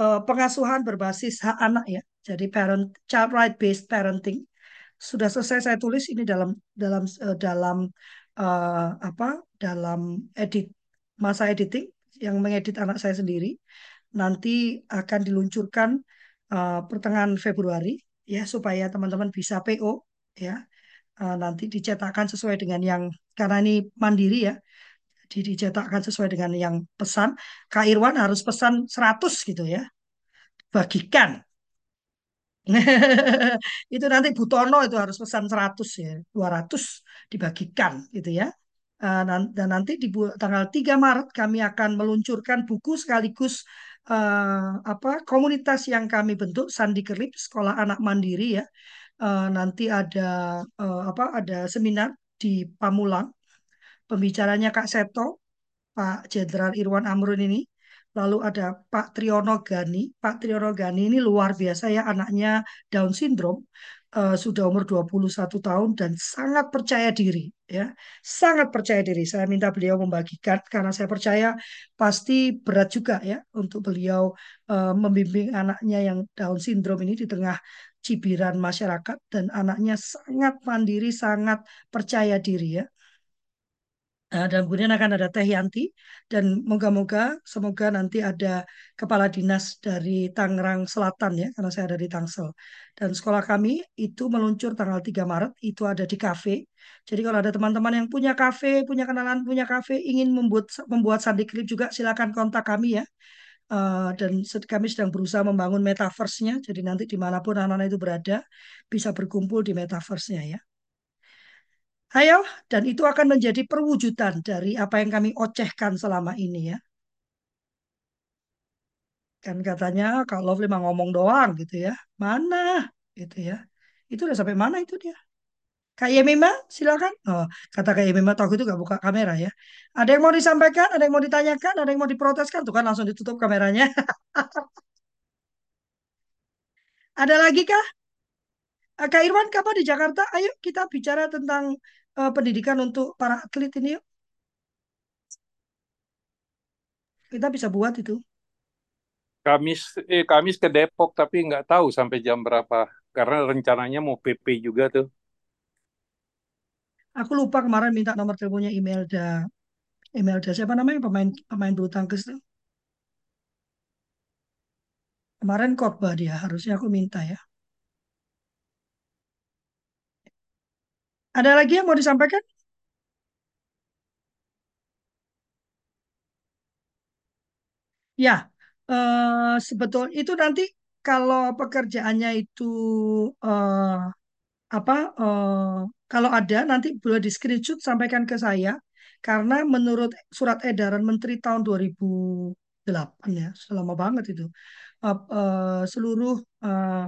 eh, Pengasuhan Berbasis Hak Anak ya. Jadi parent child right based parenting. Sudah selesai saya tulis ini dalam dalam eh, dalam eh, apa? dalam edit masa editing yang mengedit anak saya sendiri. Nanti akan diluncurkan eh, pertengahan Februari ya supaya teman-teman bisa PO ya. Eh, nanti dicetakkan sesuai dengan yang karena ini mandiri ya di- dicetakkan sesuai dengan yang pesan. Kak Irwan harus pesan 100 gitu ya. Bagikan. Itu nanti Butono itu harus pesan 100 ya. 200 dibagikan gitu ya. Eh, Dan nanti di tanggal 3 Maret kami akan meluncurkan buku sekaligus eh, apa komunitas yang kami bentuk Sandi Kerlip Sekolah Anak Mandiri ya. Eh, nanti ada eh, apa ada seminar di Pamulang. Pembicaranya Kak Seto, Pak Jenderal Irwan Amrun ini. Lalu ada Pak Triono Gani. Pak Triono Gani ini luar biasa ya anaknya Down syndrome. Eh, sudah umur 21 tahun dan sangat percaya diri ya. Sangat percaya diri. Saya minta beliau membagikan karena saya percaya pasti berat juga ya untuk beliau eh, membimbing anaknya yang Down syndrome ini di tengah cibiran masyarakat dan anaknya sangat mandiri, sangat percaya diri ya. Nah, dan kemudian akan ada Teh Yanti dan moga-moga semoga nanti ada kepala dinas dari Tangerang Selatan ya karena saya ada di Tangsel. Dan sekolah kami itu meluncur tanggal 3 Maret itu ada di kafe. Jadi kalau ada teman-teman yang punya kafe, punya kenalan, punya kafe ingin membuat membuat sandi klip juga silakan kontak kami ya. Eh, dan kami sedang berusaha membangun metaverse-nya. Jadi nanti di mana pun anak-anak itu berada bisa berkumpul di metaverse-nya ya. Ayo, dan itu akan menjadi perwujudan dari apa yang kami ocehkan selama ini ya. Kan katanya Lovely mah ngomong doang gitu ya. Mana? Gitu ya. Itu udah sampai mana itu dia? Kak Yemima, silakan. Oh, kata Kak Yemima, tahu itu gak buka kamera ya. Ada yang mau disampaikan, ada yang mau ditanyakan, ada yang mau diproteskan, tuh kan langsung ditutup kameranya. Ada lagi kah? Kak Irwan, kapan di Jakarta? Ayo kita bicara tentang eh, pendidikan untuk para atlet ini yuk. Kita bisa buat itu. Kamis eh Kamis ke Depok tapi nggak tahu sampai jam berapa karena rencananya mau PP juga tuh. Aku lupa kemarin minta nomor teleponnya Imelda. Imelda siapa namanya pemain pemain bulu tangkis tuh. Kemarin khotbah dia, harusnya aku minta ya. Ada lagi yang mau disampaikan? Ya, eh, sebetul itu nanti kalau pekerjaannya itu eh, apa? eh, kalau ada nanti boleh di screenshot sampaikan ke saya karena menurut surat edaran Menteri tahun 2008 ya, sudah lama banget itu. eh, eh, seluruh eh,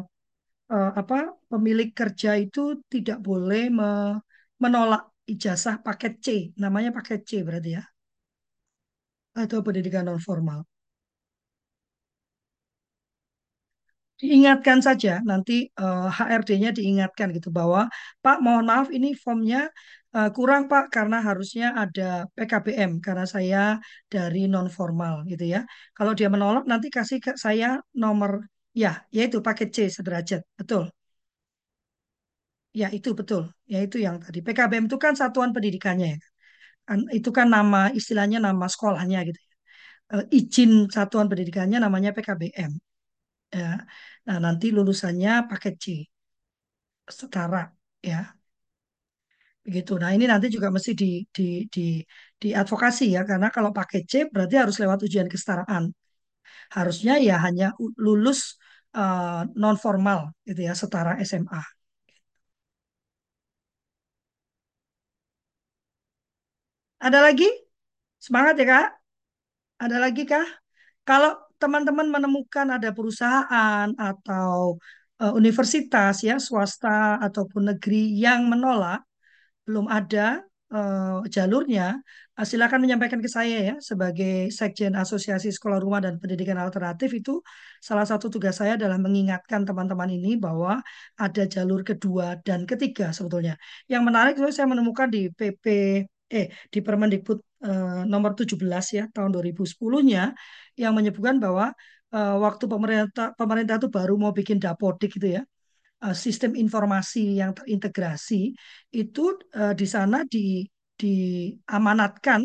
eh, apa pemilik kerja itu tidak boleh me- menolak ijazah paket C, namanya paket C berarti ya, atau pendidikan non formal. Diingatkan saja nanti eh, HRD-nya diingatkan gitu bahwa Pak mohon maaf ini formnya eh, kurang Pak karena harusnya ada PKBM karena saya dari non formal gitu ya. Kalau dia menolak nanti kasih ke saya nomor ya yaitu paket C sederajat betul. Ya itu betul. Ya itu yang tadi PKBM itu kan satuan pendidikannya ya. Itu kan nama istilahnya nama sekolahnya gitu. Eh, izin satuan pendidikannya namanya PKBM. Ya. Nah, nanti lulusannya paket C, setara ya. Begitu. Nah, ini nanti juga mesti di di di diadvokasi ya karena kalau paket C berarti harus lewat ujian kesetaraan. Harusnya ya hanya lulus non formal gitu ya, setara SMA. Ada lagi? Semangat ya, Kak. Ada lagi kah? Kalau teman-teman menemukan ada perusahaan atau eh, universitas ya swasta ataupun negeri yang menolak, belum ada eh, jalurnya, eh, silakan menyampaikan ke saya ya sebagai Sekjen Asosiasi Sekolah Rumah dan Pendidikan Alternatif itu salah satu tugas saya adalah mengingatkan teman-teman ini bahwa ada jalur kedua dan ketiga sebetulnya. Yang menarik saya menemukan di PP eh di Permendikbud eh, nomor 17 ya tahun 2010-nya yang menyebutkan bahwa eh, waktu pemerintah pemerintah itu baru mau bikin dapodik gitu ya eh, sistem informasi yang terintegrasi itu eh, di sana di diamanatkan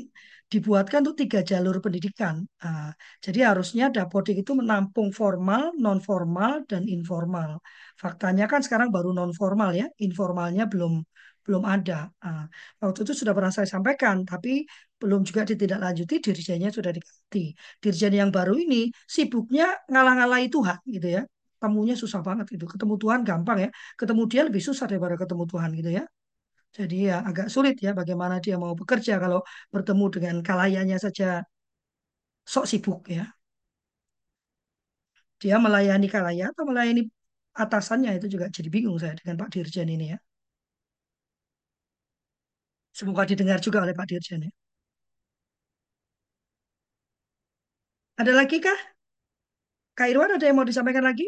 dibuatkan untuk tiga jalur pendidikan. Ah, jadi harusnya Dapodik itu menampung formal, non formal, dan informal. Faktanya kan sekarang baru non formal ya, informalnya belum belum ada. Ah, waktu itu sudah pernah saya sampaikan, tapi belum juga ditindaklanjuti, dirjennya sudah diganti. Dirjen yang baru ini sibuknya ngalah-ngalahi Tuhan gitu ya. Temunya susah banget gitu. Ketemu Tuhan gampang ya. Ketemu dia lebih susah daripada ketemu Tuhan gitu ya. Jadi ya agak sulit ya bagaimana dia mau bekerja kalau bertemu dengan kalayannya saja sok sibuk ya. Dia melayani kalaya atau melayani atasannya itu juga jadi bingung saya dengan Pak Dirjen ini ya. Semoga didengar juga oleh Pak Dirjen ya. Ada lagi kah? Kak Irwan ada yang mau disampaikan lagi?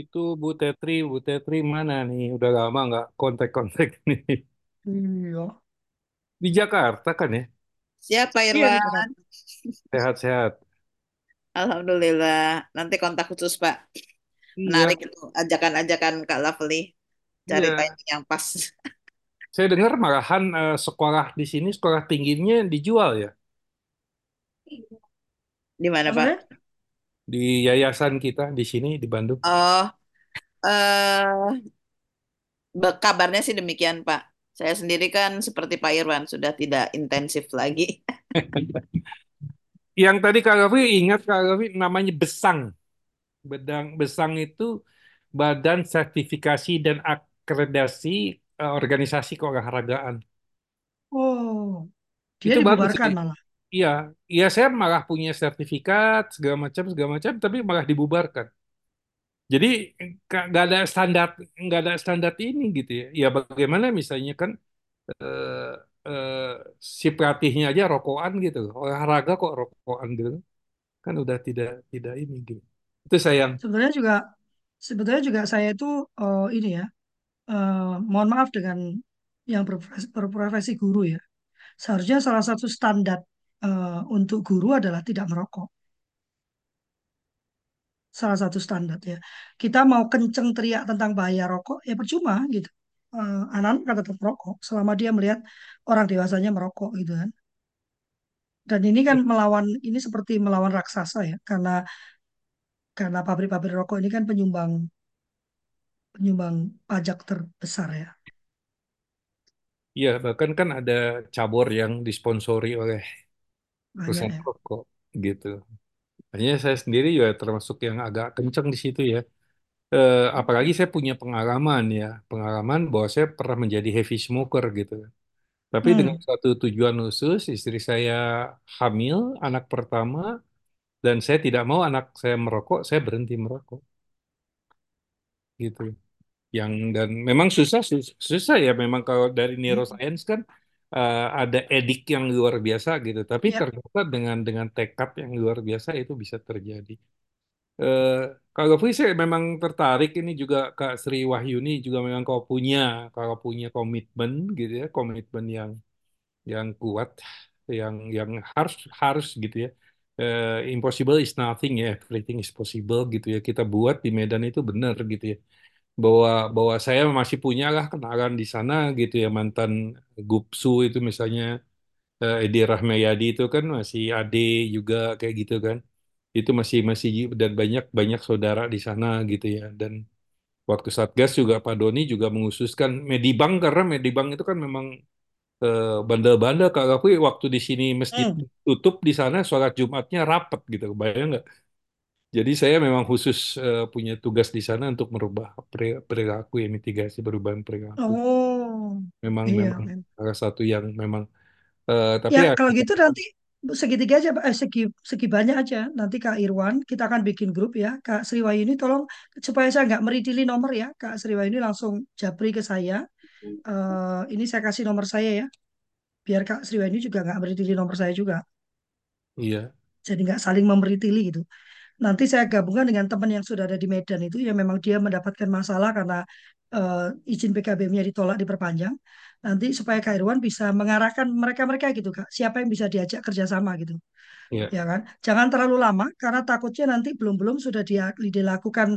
Itu Bu Tetri, Bu Tetri mana nih? Udah lama nggak kontak-kontak nih. Iya. Di Jakarta kan ya? Siapa Iya, di Irwan? Jakarta. Sehat-sehat. Alhamdulillah. Nanti kontak khusus Pak. Iya, Menarik itu ajakan-ajakan Kak Lovely. Cari iya. timing yang pas. Saya dengar malahan eh, sekolah di sini, sekolah tingginya dijual ya? Di mana Pak? Di yayasan kita di sini, di Bandung. Oh, eh kabarnya sih demikian Pak. Saya sendiri kan seperti Pak Irwan sudah tidak intensif lagi. Yang tadi Kak Raffi ingat Kak Raffi namanya Besang. Bedang Besang itu Badan Sertifikasi dan Akreditasi eh, Organisasi Keolahragaan. Oh, dia Itu dibubarkan malah. Iya, iya saya malah punya sertifikat segala macam segala macam, tapi malah dibubarkan. Jadi nggak ada standar nggak ada standar ini gitu ya. Ya bagaimana misalnya kan eh, eh, si pelatihnya aja rokokan gitu, olahraga kok rokokan gitu, kan udah tidak tidak ini gitu. Itu sayang. Sebenarnya juga sebetulnya juga saya itu eh, ini ya, eh, mohon maaf dengan yang berprofesi, berprofesi guru ya. Seharusnya salah satu standar eh, untuk guru adalah tidak merokok. Salah satu standar ya. Kita mau kenceng teriak tentang bahaya rokok, ya percuma gitu. Eh, anak-anak akan tetap merokok selama dia melihat orang dewasanya merokok gitu kan. Dan ini kan melawan ini seperti melawan raksasa ya, karena karena pabrik-pabrik rokok ini kan penyumbang penyumbang pajak terbesar ya. Iya, bahkan kan ada cabur yang disponsori oleh Banyak ya. rokok gitu. Makanya saya sendiri juga termasuk yang agak kencang di situ ya. Eh, apalagi saya punya pengalaman ya, pengalaman bahwa saya pernah menjadi heavy smoker gitu. Tapi dengan Hmm. satu tujuan khusus, istri saya hamil, anak pertama, dan saya tidak mau anak saya merokok, saya berhenti merokok gitu. Yang dan memang susah sus- susah ya memang kalau dari neuroscience kan eh, ada edik yang luar biasa gitu. Tapi Ya, ternyata dengan dengan tekad yang luar biasa itu bisa terjadi. Eh, kalau Fri saya memang tertarik ini juga Kak Sri Wahyuni juga memang kalau punya kalau punya komitmen gitu ya komitmen yang yang kuat yang yang harus harus gitu ya Eh, impossible is nothing ya everything is possible gitu ya kita buat di Medan itu benar gitu ya bahwa bahwa saya masih punya lah kenalan di sana gitu ya mantan Gupsu itu misalnya eh, Edi Rahmayadi itu kan masih Ade juga kayak gitu kan. Itu masih masih dan banyak banyak saudara di sana gitu ya. Dan waktu Satgas juga Pak Doni juga mengususkan Medibank karena Medibank itu kan memang eh, bandel-bandel kalau aku waktu di sini masjid hmm. tutup di sana sholat Jumatnya rapet gitu. Bayang nggak jadi saya memang khusus eh, punya tugas di sana untuk merubah peri- perilaku ya mitigasi perubahan perilaku Oh, memang iya, memang men. salah satu yang memang eh, tapi Ya, ya kalau gitu nanti segitiga aja, eh, segi segi banyak aja. Nanti Kak Irwan, kita akan bikin grup ya. Kak Sriwayuni, tolong supaya saya nggak meritili nomor ya. Kak Sriwayuni langsung japri ke saya. Eh, ini saya kasih nomor saya ya. Biar Kak Sriwayuni juga nggak meritili nomor saya juga. iya Jadi nggak saling memeritili gitu. Nanti saya gabungkan dengan teman yang sudah ada di Medan itu yang memang dia mendapatkan masalah karena eh, izin PKBM-nya ditolak diperpanjang. Nanti supaya Kak Irwan bisa mengarahkan mereka-mereka gitu Kak, siapa yang bisa diajak kerjasama gitu. Iya. Ya kan? Jangan terlalu lama karena takutnya nanti belum-belum sudah dia dilakukan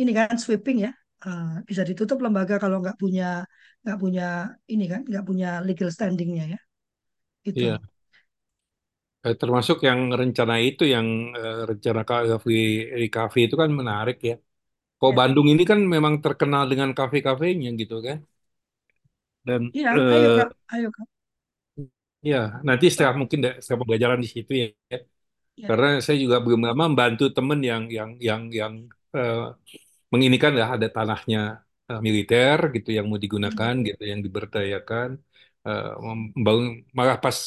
ini kan sweeping ya. Eh, bisa ditutup lembaga kalau nggak punya nggak punya ini kan nggak punya legal standingnya ya. Itu. Iya. Eh, termasuk yang rencana itu yang eh, rencana kafe di kafe itu kan menarik ya. Kok Ya. Bandung ini kan memang terkenal dengan kafe-kafenya gitu kan. Dan Iya, eh, ayo Kak, ayo Kak. ya nanti setelah mungkin deh, setelah pembelajaran di situ ya. Ya. Karena saya juga belum lama membantu temen yang yang yang yang eh, menginikan ya ada tanahnya eh, militer gitu yang mau digunakan Hmm. gitu yang diberdayakan eh, membangun malah pas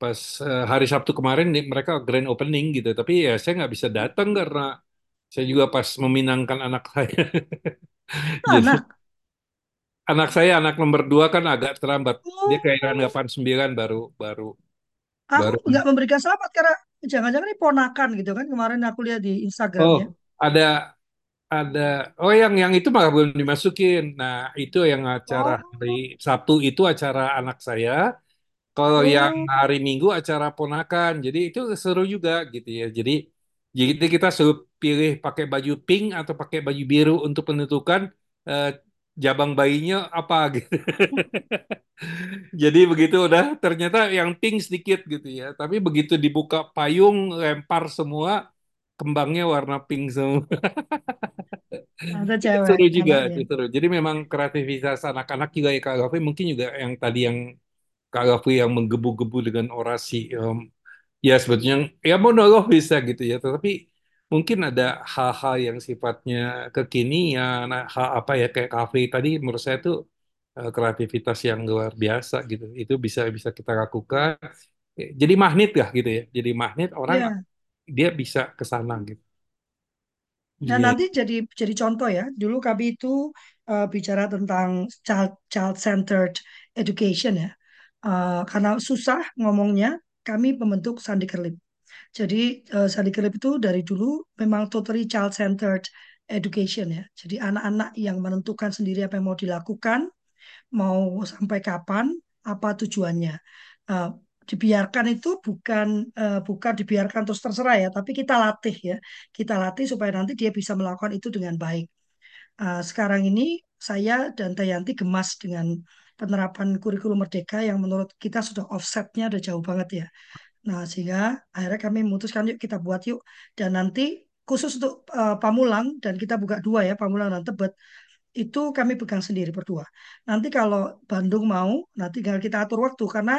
pas eh, hari Sabtu kemarin nih, mereka grand opening gitu. Tapi ya saya nggak bisa datang karena saya juga pas meminangkan anak saya. Jadi Anak. anak saya anak nomor dua kan agak terlambat. Dia kelahiran Oh, 89 baru baru aku baru nggak memberikan selamat karena jangan-jangan ini ponakan gitu kan. Kemarin aku lihat di oh Instagramnya. ada ada oh yang yang itu malah belum dimasukin. Nah itu yang acara hari Oh, Sabtu itu acara anak saya Kalau yang oh, hari Minggu acara ponakan, jadi itu seru juga gitu ya. Jadi jadi kita suruh pilih pakai baju pink atau pakai baju biru untuk menentukan eh, jabang bayinya apa gitu. Jadi begitu udah ternyata yang pink sedikit gitu ya. Tapi begitu dibuka payung lempar semua kembangnya warna pink semua. ada Itu cewek seru juga, itu seru. Jadi memang kreativitas anak-anak juga ya Kak Gavi mungkin juga yang tadi yang Kak Gavi yang menggebu-gebu dengan orasi em, ya sebetulnya ya monolog bisa gitu ya tetapi mungkin ada hal-hal yang sifatnya kekinian nah, hal apa ya kayak kafe tadi menurut saya tuh eh, kreativitas yang luar biasa gitu itu bisa bisa kita lakukan Eh, jadi magnet ya gitu ya jadi magnet orang Ya. dia bisa ke sana gitu Nah, Iya nanti jadi jadi contoh ya. Dulu kami itu eh, bicara tentang child child centered education ya. Eh, karena susah ngomongnya, kami membentuk Sandi Kerlip. Jadi eh, Sandi Kerlip itu dari dulu memang totally child centered education ya. Jadi anak-anak yang menentukan sendiri apa yang mau dilakukan, mau sampai kapan, apa tujuannya. Eh, dibiarkan itu bukan eh, bukan dibiarkan terus terserah ya, tapi kita latih ya. Kita latih supaya nanti dia bisa melakukan itu dengan baik. Eh, sekarang ini saya dan Tayanti gemas dengan penerapan kurikulum Merdeka yang menurut kita sudah offsetnya udah jauh banget ya. Nah, sehingga akhirnya kami memutuskan yuk kita buat yuk. Dan nanti khusus untuk eh, Pamulang dan kita buka dua ya, Pamulang dan Tebet itu kami pegang sendiri berdua. Nanti kalau Bandung mau, nanti tinggal kita atur waktu karena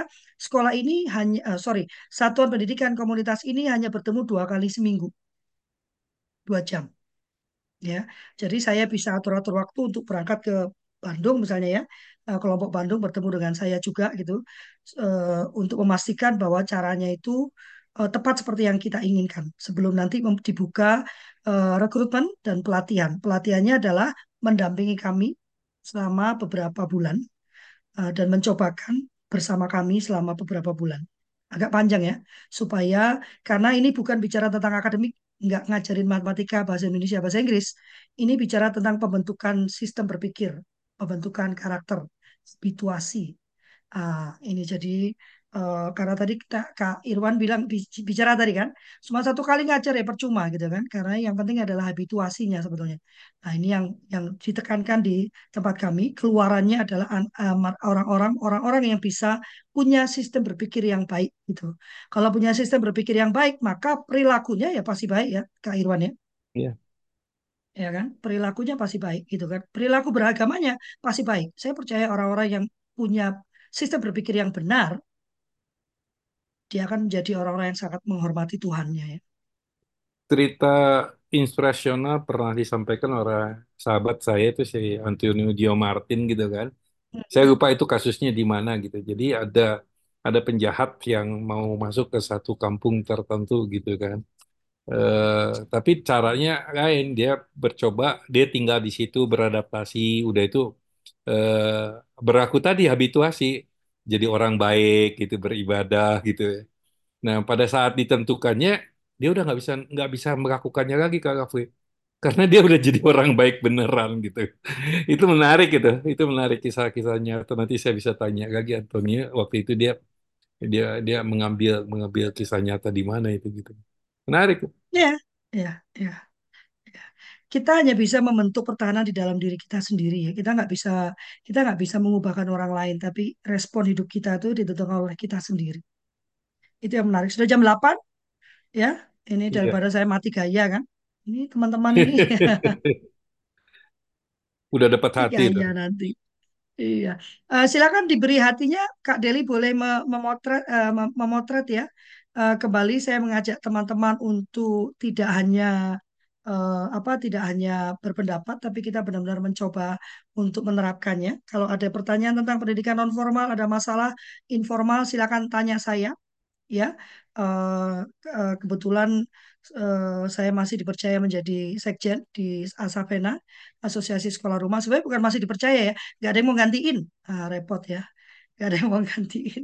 sekolah ini hanya, eh, sorry, satuan pendidikan komunitas ini hanya bertemu dua kali seminggu, dua jam, ya. Jadi saya bisa atur-atur waktu untuk berangkat ke Bandung misalnya ya, eh, kelompok Bandung bertemu dengan saya juga gitu, eh, untuk memastikan bahwa caranya itu eh, tepat seperti yang kita inginkan sebelum nanti dibuka eh, rekrutmen dan pelatihan. Pelatihannya adalah mendampingi kami selama beberapa bulan eh, dan mencobakan bersama kami selama beberapa bulan. Agak panjang ya, supaya karena ini bukan bicara tentang akademik, nggak ngajarin matematika, bahasa Indonesia, bahasa Inggris. Ini bicara tentang pembentukan sistem berpikir, pembentukan karakter, situasi. Ah, ini jadi eh, karena tadi kita, Kak Irwan bilang bi- bicara tadi kan, cuma satu kali ngajar ya percuma gitu kan, karena yang penting adalah habituasinya sebetulnya. Nah ini yang yang ditekankan di tempat kami, keluarannya adalah am- orang-orang orang-orang yang bisa punya sistem berpikir yang baik gitu. Kalau punya sistem berpikir yang baik, maka perilakunya ya pasti baik ya, Kak Irwan ya, iya ya kan, perilakunya pasti baik gitu kan, perilaku beragamanya pasti baik. Saya percaya orang-orang yang punya sistem berpikir yang benar dia akan menjadi orang-orang yang sangat menghormati Tuhannya ya. cerita inspirasional pernah disampaikan oleh sahabat saya itu si Antonio Dio Martin gitu kan Saya lupa itu kasusnya di mana gitu. Jadi ada ada penjahat yang mau masuk ke satu kampung tertentu gitu kan. Eh, tapi caranya lain. Dia bercoba, dia tinggal di situ beradaptasi. Udah itu eh, berlaku tadi habituasi. Jadi orang baik gitu beribadah gitu. Nah pada saat ditentukannya dia udah nggak bisa nggak bisa melakukannya lagi Kak Rafli karena dia udah jadi orang baik beneran gitu itu menarik gitu itu menarik kisah-kisahnya atau nanti saya bisa tanya lagi Antonia waktu itu dia dia dia mengambil mengambil kisah nyata di mana itu gitu menarik Ya, ya, ya. ya. Kita hanya bisa membentuk pertahanan di dalam diri kita sendiri ya. Kita nggak bisa kita nggak bisa mengubahkan orang lain, tapi respon hidup kita itu ditentukan oleh kita sendiri. Itu yang menarik. Sudah jam 8 ya. Ini Iya. daripada saya mati gaya kan. Ini teman-teman ini udah dapat hati gaya nanti. Iya. Eh, silakan diberi hatinya Kak Deli boleh me- memotret mem- memotret ya. Eh, kembali saya mengajak teman-teman untuk tidak hanya eh, apa tidak hanya berpendapat tapi kita benar-benar mencoba untuk menerapkannya. Kalau ada pertanyaan tentang pendidikan non formal, ada masalah informal silakan tanya saya ya. Eh, eh, kebetulan eh, saya masih dipercaya menjadi sekjen di Asapena, Asosiasi Sekolah Rumah. Sebenarnya bukan masih dipercaya ya, nggak ada yang mau gantiin. Ah, repot ya, nggak ada yang mau gantiin.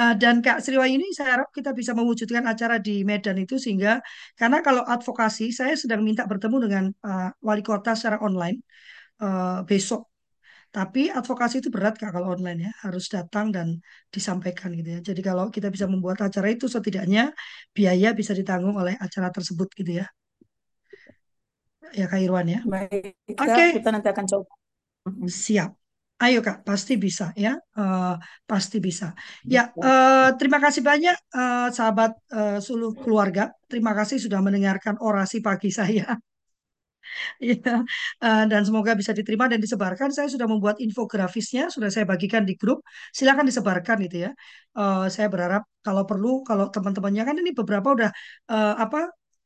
Ah, dan Kak Sriwayuni, saya harap kita bisa mewujudkan acara di Medan itu sehingga karena kalau advokasi, saya sedang minta bertemu dengan ah, wali kota secara online eh, besok. Tapi advokasi itu berat Kak kalau online ya, harus datang dan disampaikan gitu ya. Jadi kalau kita bisa membuat acara itu setidaknya biaya bisa ditanggung oleh acara tersebut gitu ya. Ya Kak Irwan ya. Baik, Oke, Kak, kita nanti akan coba. Siap. Ayo Kak, pasti bisa ya. Eh, pasti bisa. Ya, eh, terima kasih banyak eh, sahabat eh, seluruh keluarga. Terima kasih sudah mendengarkan orasi pagi saya. Iya, eh, dan semoga bisa diterima dan disebarkan. Saya sudah membuat infografisnya, sudah saya bagikan di grup. Silakan disebarkan gitu ya. Eh, saya berharap kalau perlu, kalau teman-temannya kan ini beberapa udah eh, apa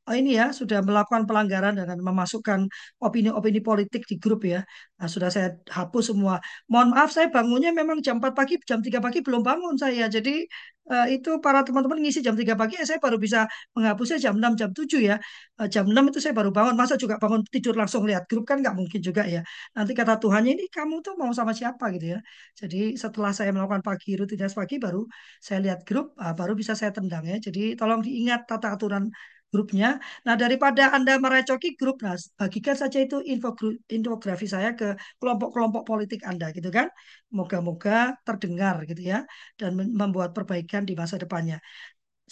oh ini ya sudah melakukan pelanggaran dan memasukkan opini-opini politik di grup ya. Nah, sudah saya hapus semua. Mohon maaf, saya bangunnya memang jam 4 pagi, jam 3 pagi belum bangun saya. Jadi eh, itu para teman-teman ngisi jam 3 pagi, eh, saya baru bisa menghapusnya jam 6, jam 7 ya. Eh, jam 6 itu saya baru bangun. Masa juga bangun tidur langsung lihat grup kan nggak mungkin juga ya. Nanti kata Tuhannya ini kamu tuh mau sama siapa gitu ya. Jadi setelah saya melakukan pagi rutinitas pagi baru saya lihat grup, ah, baru bisa saya tendang ya. Jadi tolong diingat tata aturan grupnya. Nah daripada Anda merecoki grup, nah bagikan saja itu info infografi saya ke kelompok-kelompok politik Anda gitu kan. Moga-moga terdengar gitu ya dan membuat perbaikan di masa depannya.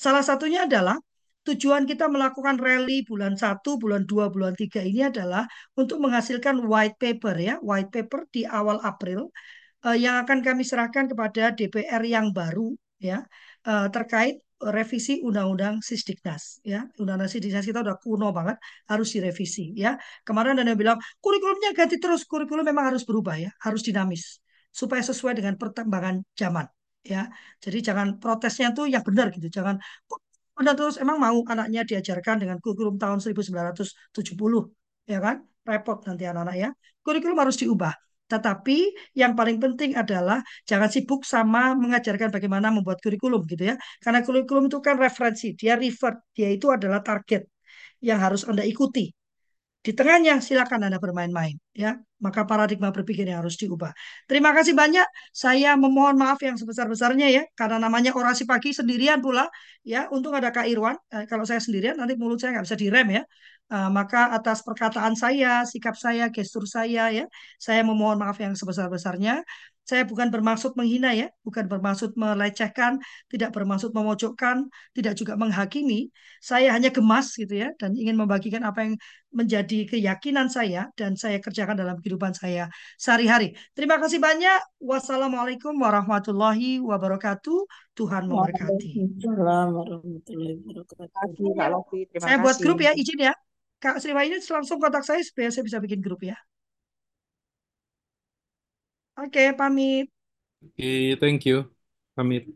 Salah satunya adalah tujuan kita melakukan rally bulan 1, bulan 2, bulan 3 ini adalah untuk menghasilkan white paper ya, white paper di awal April eh, yang akan kami serahkan kepada DPR yang baru ya eh, terkait revisi Undang-Undang Sisdiknas ya. Undang-Undang Sisdiknas kita udah kuno banget, harus direvisi ya. Kemarin ada yang bilang kurikulumnya ganti terus, kurikulum memang harus berubah ya, harus dinamis supaya sesuai dengan perkembangan zaman ya. Jadi jangan protesnya tuh yang benar gitu, jangan anda terus emang mau anaknya diajarkan dengan kurikulum tahun 1970 ya kan? Repot nanti anak-anak ya. Kurikulum harus diubah. Tetapi yang paling penting adalah jangan sibuk sama mengajarkan bagaimana membuat kurikulum gitu ya. Karena kurikulum itu kan referensi, dia refer, dia itu adalah target yang harus Anda ikuti. Di tengahnya silakan Anda bermain-main ya. Maka paradigma berpikir yang harus diubah. Terima kasih banyak. Saya memohon maaf yang sebesar-besarnya ya karena namanya orasi pagi sendirian pula ya. Untung ada Kak Irwan. Eh, kalau saya sendirian nanti mulut saya nggak bisa direm ya. Eh, maka atas perkataan saya, sikap saya, gestur saya ya, saya memohon maaf yang sebesar-besarnya. Saya bukan bermaksud menghina ya, bukan bermaksud melecehkan, tidak bermaksud memojokkan, tidak juga menghakimi. Saya hanya gemas gitu ya dan ingin membagikan apa yang menjadi keyakinan saya dan saya kerjakan dalam kehidupan saya sehari-hari. Terima kasih banyak. Wassalamualaikum warahmatullahi wabarakatuh. Tuhan memberkati. Warahmatullahi wabarakatuh. Saya buat grup ya, izin ya. Kak Sriwayuni langsung kontak saya supaya saya bisa bikin grup ya. Oke, pamit. Oke, thank you pamit